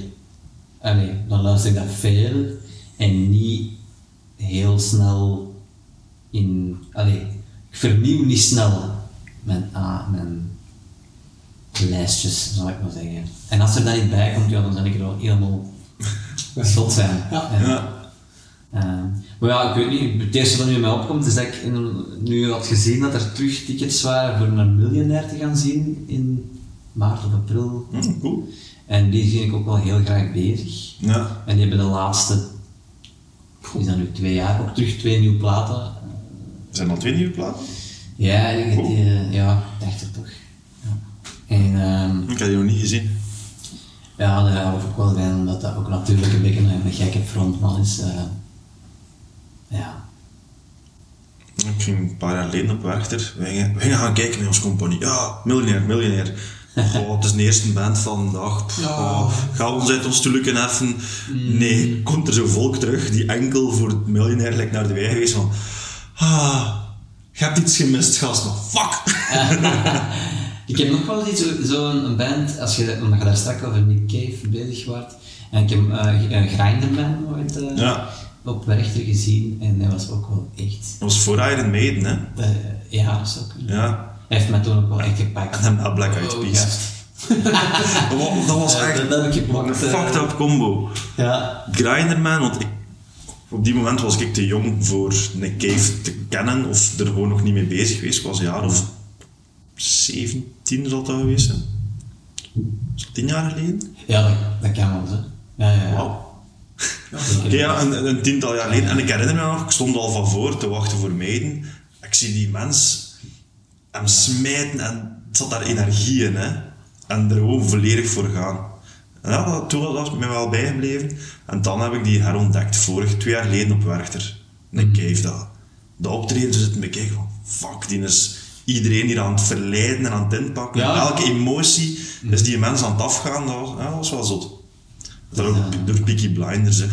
Allee, dan luister ik dat veel en niet heel snel in... Allee, ik vernieuw niet snel mijn, ah, mijn lijstjes, zal ik maar zeggen. En als er dan niet bij komt, ja, dan ben ik er wel helemaal zot zijn. Ja. En, Ja. eh, maar ja, ik weet niet, het eerste dat nu in mij opkomt is dat ik in- nu had gezien dat er terug tickets waren voor een miljonair te gaan zien in maart of april. Hm, cool. En die zie ik ook wel heel graag bezig. Ja. En die hebben de laatste, is dat nu twee jaar, ook terug twee nieuwe platen. Zijn er al twee nieuwe platen? Ja, ik, Cool. die, eh, ja, dacht het toch. Ja. En ehm, Ik heb die nog niet gezien. Ja, daar hou ik ook wel bij, omdat dat ook natuurlijk een beetje een, gekke frontman is. eh. ja. Ik ging een paar jaar geleden op Werchter. We gingen, we gaan kijken met onze compagnie. Ja, miljonair, miljonair. Goh, het is de eerste band van de dag. Pff, oh, ga ons uit ons stoelken heffen. Nee, komt er zo volk terug die enkel voor het miljonair lijkt naar de wei geweest van... Ah, je hebt iets gemist, gast. Maar fuck! Ik heb nog wel eens zo'n zo een band, als je, omdat je daar straks over Nick Cave bezig was. En ik heb uh, een Grinderman ooit eh, Ja, op Werchter gezien en dat was ook wel echt. dat was voor Iron Maiden, hè. eh, ja, dat zou kunnen. Ja. Hij heeft mij toen ook wel echt gepakt. En dan Black Eyed Oh, Peas. Dat was, dat was Ja, echt dat ik een gepakt, eh. fucked up combo. Ja, Grinderman, want ik, op die moment was ik te jong voor Nick Cave te kennen of er gewoon nog niet mee bezig geweest. Ik was een jaar of 17 zal dat geweest zijn. Is dat 10 jaar geleden? ja dat, dat kan wel, hè. Ja, ja, ja. Wauw. Een, een tiental jaar geleden. En ik herinner me nog, ik stond al van voor te wachten voor meiden. Ik zie die mens hem smijten en het zat daar energie in. Hè? En er gewoon volledig voor gaan. En ja, dat, toen was het mij wel bijgebleven. En dan heb ik die herontdekt, vorig twee jaar geleden op Werchter. Nick Cave, dat. De optreden, ze zitten bekijken van, fuck, die is iedereen hier aan het verleiden en aan het inpakken. Ja. En elke emotie is die mens aan het afgaan, dat was, ja, dat was wel zot. Dat ook door Peaky Blinders, hè.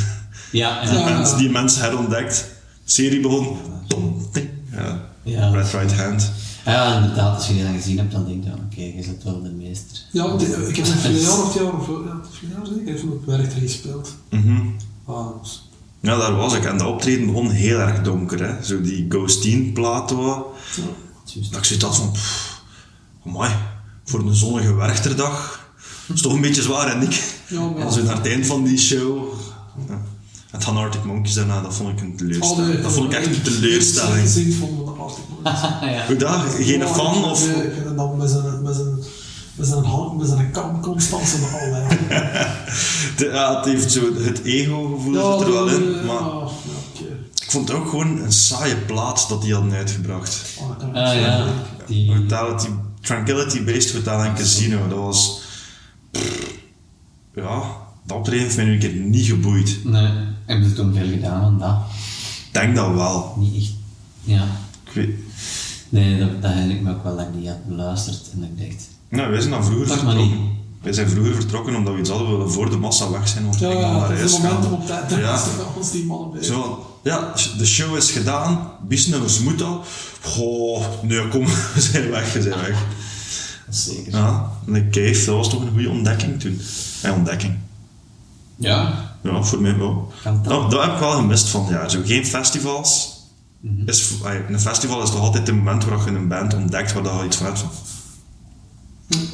Ja, ja. Ja. En die mens herontdekt. Serie begon. Tom, ting. Ja. Ja. Red Right Hand. Ja, inderdaad, als je die dan gezien hebt, dan denk je, oké, je bent wel de meester. Ja, die- ik heb een vier jaar of twee jaar, of ja, vier jaar zeker, even op Werchter gespeeld. Mhm. Ah, Ja, daar was ik. En de optreden begon heel erg donker. Hè. Zo die Ghosteen plaat. wat. Juist. Dat ik zoiets had van... Pff, amai, voor een zonnige werchterdag. Dat is toch een beetje zwaar, en ik. Ja, maar- En zo naar het eind van die show... Ja. Het Han Arctic Monkeys daarna, dat vond ik een Oh, teleurstelling. nee, dat vond ik echt een Ik teleurstelling. gezien van de Arctic Monkeys. ja. Hoe dat? Geen Ja, fan? ik- Of... Ik dat met zijn, met zijn, met zijn hand, met zijn kam constant zo nogal. Ja, De- ja, het heeft zo het ego-gevoel zit er wel in. ja, Maar ja. Ik vond het ook gewoon een saaie plaat dat die hadden uitgebracht. Oh, Ah zo ja, die... Hotality, Tranquility Based Hotel en Casino. Dat was... pff, ja, dat optreden heeft mij nu een keer niet geboeid. Nee, hebben ze toen veel gedaan aan dat? Ik denk dat wel. Niet echt. Ja. Ik weet... Nee, dat, dat herinner ik me ook wel dat ik die had beluisterd en dat ik dacht... Nou, wij zijn dan vroeger maar vertrokken. niet. Wij zijn vroeger vertrokken omdat we iets hadden willen voor de massa weg zijn. Want Ja, ik dan ja, naar het is huis een moment gaan. om op tijd Ja. ja. als die mannen Zo, ja, de show is gedaan. Biesnummers moet dat. Goh, nee, kom, we zijn weg, we zijn weg. Dat is zeker. Ja, en de Cave, dat was toch een goede ontdekking toen. Ja, ontdekking. Ja. Ja, voor mij wel. Dat. Dat, heb ik wel gemist van het jaar. Zo, geen festivals. Is, ay, een festival is toch altijd het moment waar je een band ontdekt waar je iets van hebt. van,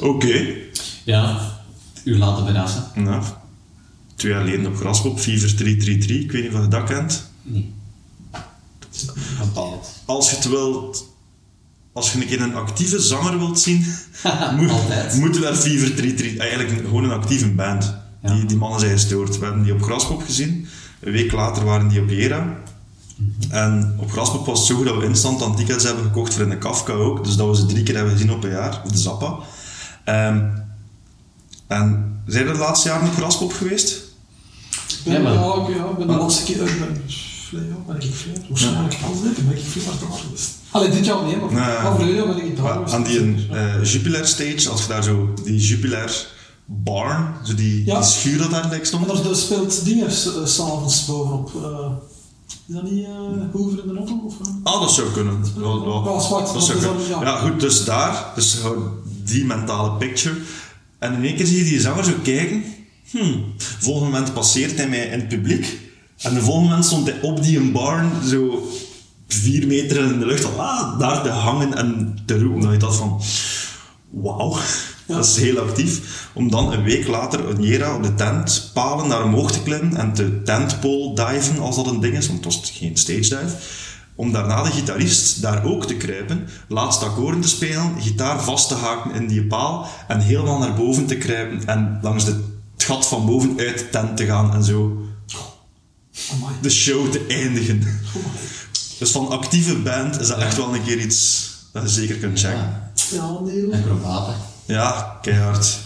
Oké. Ja. U laten verrassen. Nou, twee jaar geleden op Graspop, Fever 333. Ik weet niet of je dat kent. Nee. Als je het wilt... Als je een keer een actieve zanger wilt zien, moet, Altijd. moeten we naar Fever 333... Eigenlijk een- gewoon een actieve band. Ja. Die, die mannen zijn gestoord. We hebben die op Graspop gezien. Een week later waren die op Jera. En op Graspop was het zo goed dat we instant dan tickets hebben gekocht voor in de Kafka ook. Dus dat we ze drie keer hebben gezien op een jaar. Of de Zappa. Ehm, en zijn er de laatste jaren op Graspop geweest? Ja, maar- ja, ik ben de laatste keer... Ik ben, vle- ja, ben ik veel. Waarschijnlijk pas dit, ben ik veel daar geweest. Allee, dit jaar nee, maar Nee. maar verleden jaar ben ik Maar geweest. aan die eh, Jupiler stage, als je daar zo die Jupiler barn, zo die, Ja. die schuur dat daar lijkt En stond. daar speelt dingen s- eh, s'avonds bovenop. eh, is dat niet uh, Hoover in de Notto? Of? Ah, dat zou kunnen. Ja, ja. Ja, zwart, Dat dat zou kunnen. dan- Ja. ja. goed, dus daar, dus gewoon die mentale picture. En in één keer zie je die zanger zo kijken. Hmm. Volgende moment passeert hij mij in het publiek. En de volgende moment stond hij op die een barn zo vier meter in de lucht ah, daar te hangen en te roepen. Dat je dacht van, wauw, dat is heel actief. Om dan een week later een Jera op de tent palen naar omhoog te klimmen en te tentpole diven, als dat een ding is, want het was geen stage dive. Om daarna de gitarist daar ook te kruipen, laatste akkoorden te spelen, gitaar vast te haken in die paal en helemaal naar boven te kruipen en langs de, het gat van boven uit de tent te gaan en zo Amai. de show te eindigen. Dus van actieve band is dat echt wel een keer iets dat je zeker kunt checken. Ja. Ja, nee. Acrobaten. Ja, keihard.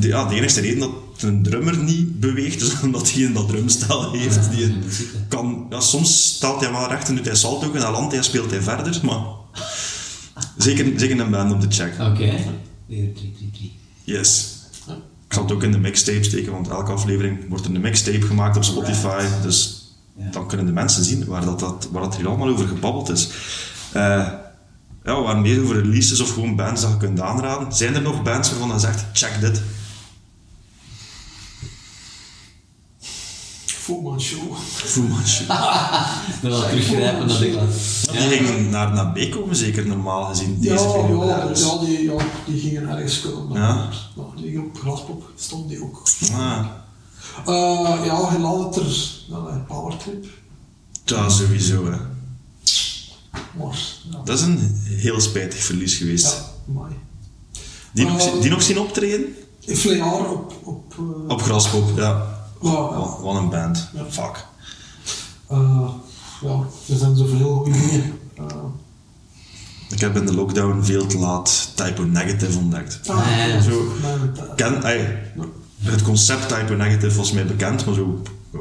De, ja, de enige reden dat een drummer niet beweegt, is omdat hij een dat drumstel heeft. Die een- kan, ja, soms staat hij wel recht en doet hij salto en dan landt hij en speelt hij verder, maar zeker, zeker een band om te checken. Oké. Weer 3, 3, 3. Yes. Zal het ook in de mixtape steken, want elke aflevering wordt er een mixtape gemaakt op Spotify. Dus dan kunnen de mensen zien waar, dat, dat, waar dat hier allemaal over gebabbeld is. Eh ja, waar meer over releases of gewoon bands dat je kunt aanraden. Zijn er nog bands waarvan je zegt, check dit? Fullman Show. Fullman Show. Dan wel teruggrijpen naar klas. Die gingen naar, naar B komen, zeker normaal gezien. Ja, Deze periode. ja, ja, die, ja, die gingen ergens komen. Ja. Ja, die gingen op Graspop, stond die ook. Ah, Eh ja, je laat het er, nou, een powertrip. dat sowieso. Hè. Maar, ja. Dat is een heel spijtig verlies geweest. Ja, mooi. Die, nog, Eh, die nog zien optreden? Flear op... op, eh, Op Graspop, ja. Ja. Wat, een band. Ja. Fuck. Eh, ja, er zijn zoveel goede dingen. Eh, Ik heb in de lockdown veel te laat Typo Negative ontdekt. ah, Nee, zo. Ken, ey, het concept Typo Negative was mij bekend, maar zo... Ja,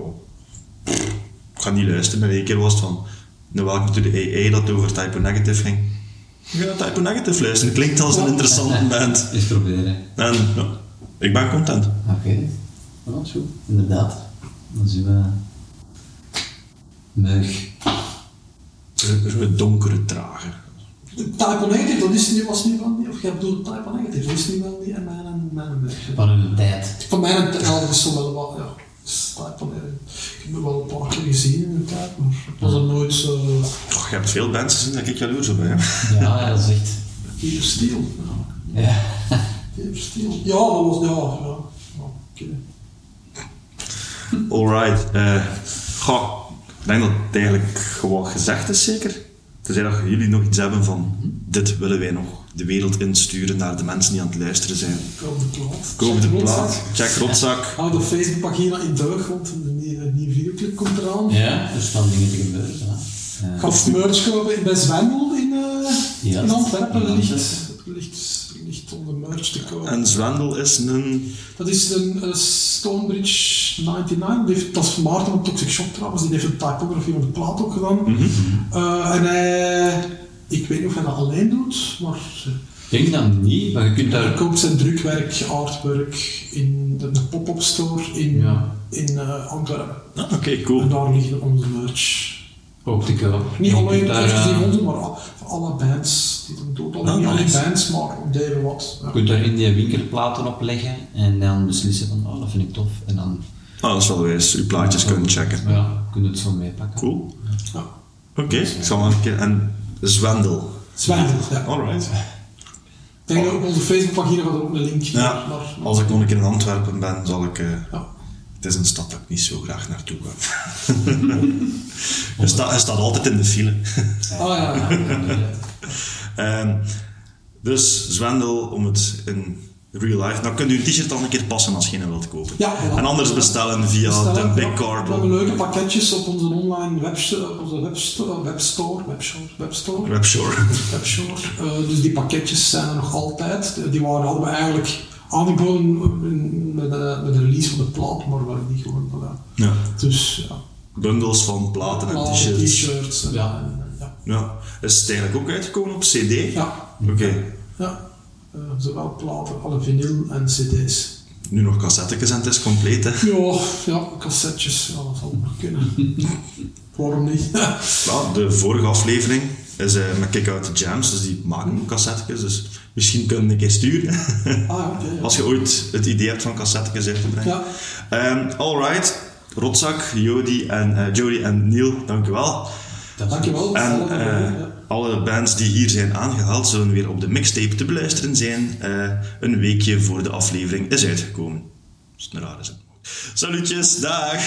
ik ga niet luisteren, maar één keer was het van... Nou, welkom to de AA dat over Typo Negative ging. Ik ga Typo Negative luisteren, klinkt als een interessante band. Eens proberen. En ja, ik ben content. Oké. Dat is goed. Inderdaad. Dan zien we... Meug. Een donkere trage. Type Negative, dat is nu, was nu wel niet, of jij bedoelt Type Negative, dat is nu wel niet in mijn, mijn werk. Van hun tijd. Van mijn tijd, dat is zo wel wat, ja. dat is Type Negative. Ik heb het wel een paar keer gezien in de tijd, maar het was er nooit zo... Je hebt veel bands gezien dat ik jaloers op ben. hè. Ja, ja, dat is echt... Hier Steel. Ja. Ja. Hier Steel. Ja, dat was, ja, ja. Alright. eh goh, ik denk dat het eigenlijk gewoon gezegd is, zeker. Tenzij dat jullie nog iets hebben van dit willen wij nog de wereld insturen naar de mensen die aan het luisteren zijn. Koop de plaat. Koop de plaat, check rotzak. Hou de Facebookpagina in deug, want een nieuwe, nieuwe videoclip komt eraan. Ja, er staan dingen te gebeuren. Ja. Ik ga merch kopen bij Zwendel in, eh Ja, in Antwerpen. in Ligt, Ligt, ligt onder merch te kopen. En Zwendel is een... Dat is een eh, Stonebridge 99. Die heeft, dat is Maarten van Toxic Shock trouwens. Die heeft een typografie van de plaat ook gedaan. Eh, en hij... Ik weet niet of hij dat alleen doet, maar Ik denk dat niet, maar je kunt hij daar... koopt zijn drukwerk, artwork in de, de pop-up store in, Ja. in eh, Antwerpen. Ah, Oké, En cool. daar liggen onze merch. Ook te koop. Niet alleen daar, eh, onze, maar alle bands die Ah, niet alle bands, maar op delen wat. Je kunt daar in die winkelplaten op leggen en dan beslissen van, oh, dat vind ik tof. En dan Ah, dat is wel wijs. Uw plaatjes kunnen checken. ja, kun je het zo meepakken. Cool. Ja. Oké, ik zal wel een keer... En Zwendel. Zwendel, ja. Alright. Ik denk dat op onze Facebookpagina gaat er ook een link Ja, als ik nog een keer in Antwerpen ben, zal ik... eh, Ja. Het is een stad dat ik niet zo graag naartoe ga. hij, staat, hij staat altijd in de file. Ah ja. Ehm, dus Zwendel, om het in real life... Dan kunt u een t-shirt dan een keer passen als je een wilt kopen. Ja. En anders bestellen via Bestellen, de. Big We hebben leuke pakketjes op onze online webstore, op onze webstore, webstore, webstore, webstore. webstore. Eh, dus die pakketjes zijn er nog altijd. Die waren, hadden we eigenlijk aangeboden met de, met de release van de plaat, maar hebben die gewoon gedaan. Ja. Dus ja, Bundels van platen en t-shirts. t-shirts. en- Ja. ja. Ja. Is het eigenlijk ook uitgekomen op CD? Ja, Oké. ja. Eh, zowel platen, alle vinyl en cd's. Nu nog cassettekes en het is compleet, hè. Ja, ja, cassettes, ja, dat zal maar kunnen. Waarom niet? Ja, de vorige aflevering is uh, met Kick Out the Jams, dus die maken cassettes, dus misschien kunnen we een keer sturen. Ah, ja. Als je ooit het idee hebt van cassettes uit te brengen. Ja. Ehm, alright, Rotzak, Jody en, eh, Jody en Neil, dank u wel. Dankjewel. En eh, ja. alle bands die hier zijn aangehaald zullen weer op de mixtape te beluisteren zijn. een weekje voor de aflevering is uitgekomen. Dat is een rare zin. Salutjes, dag!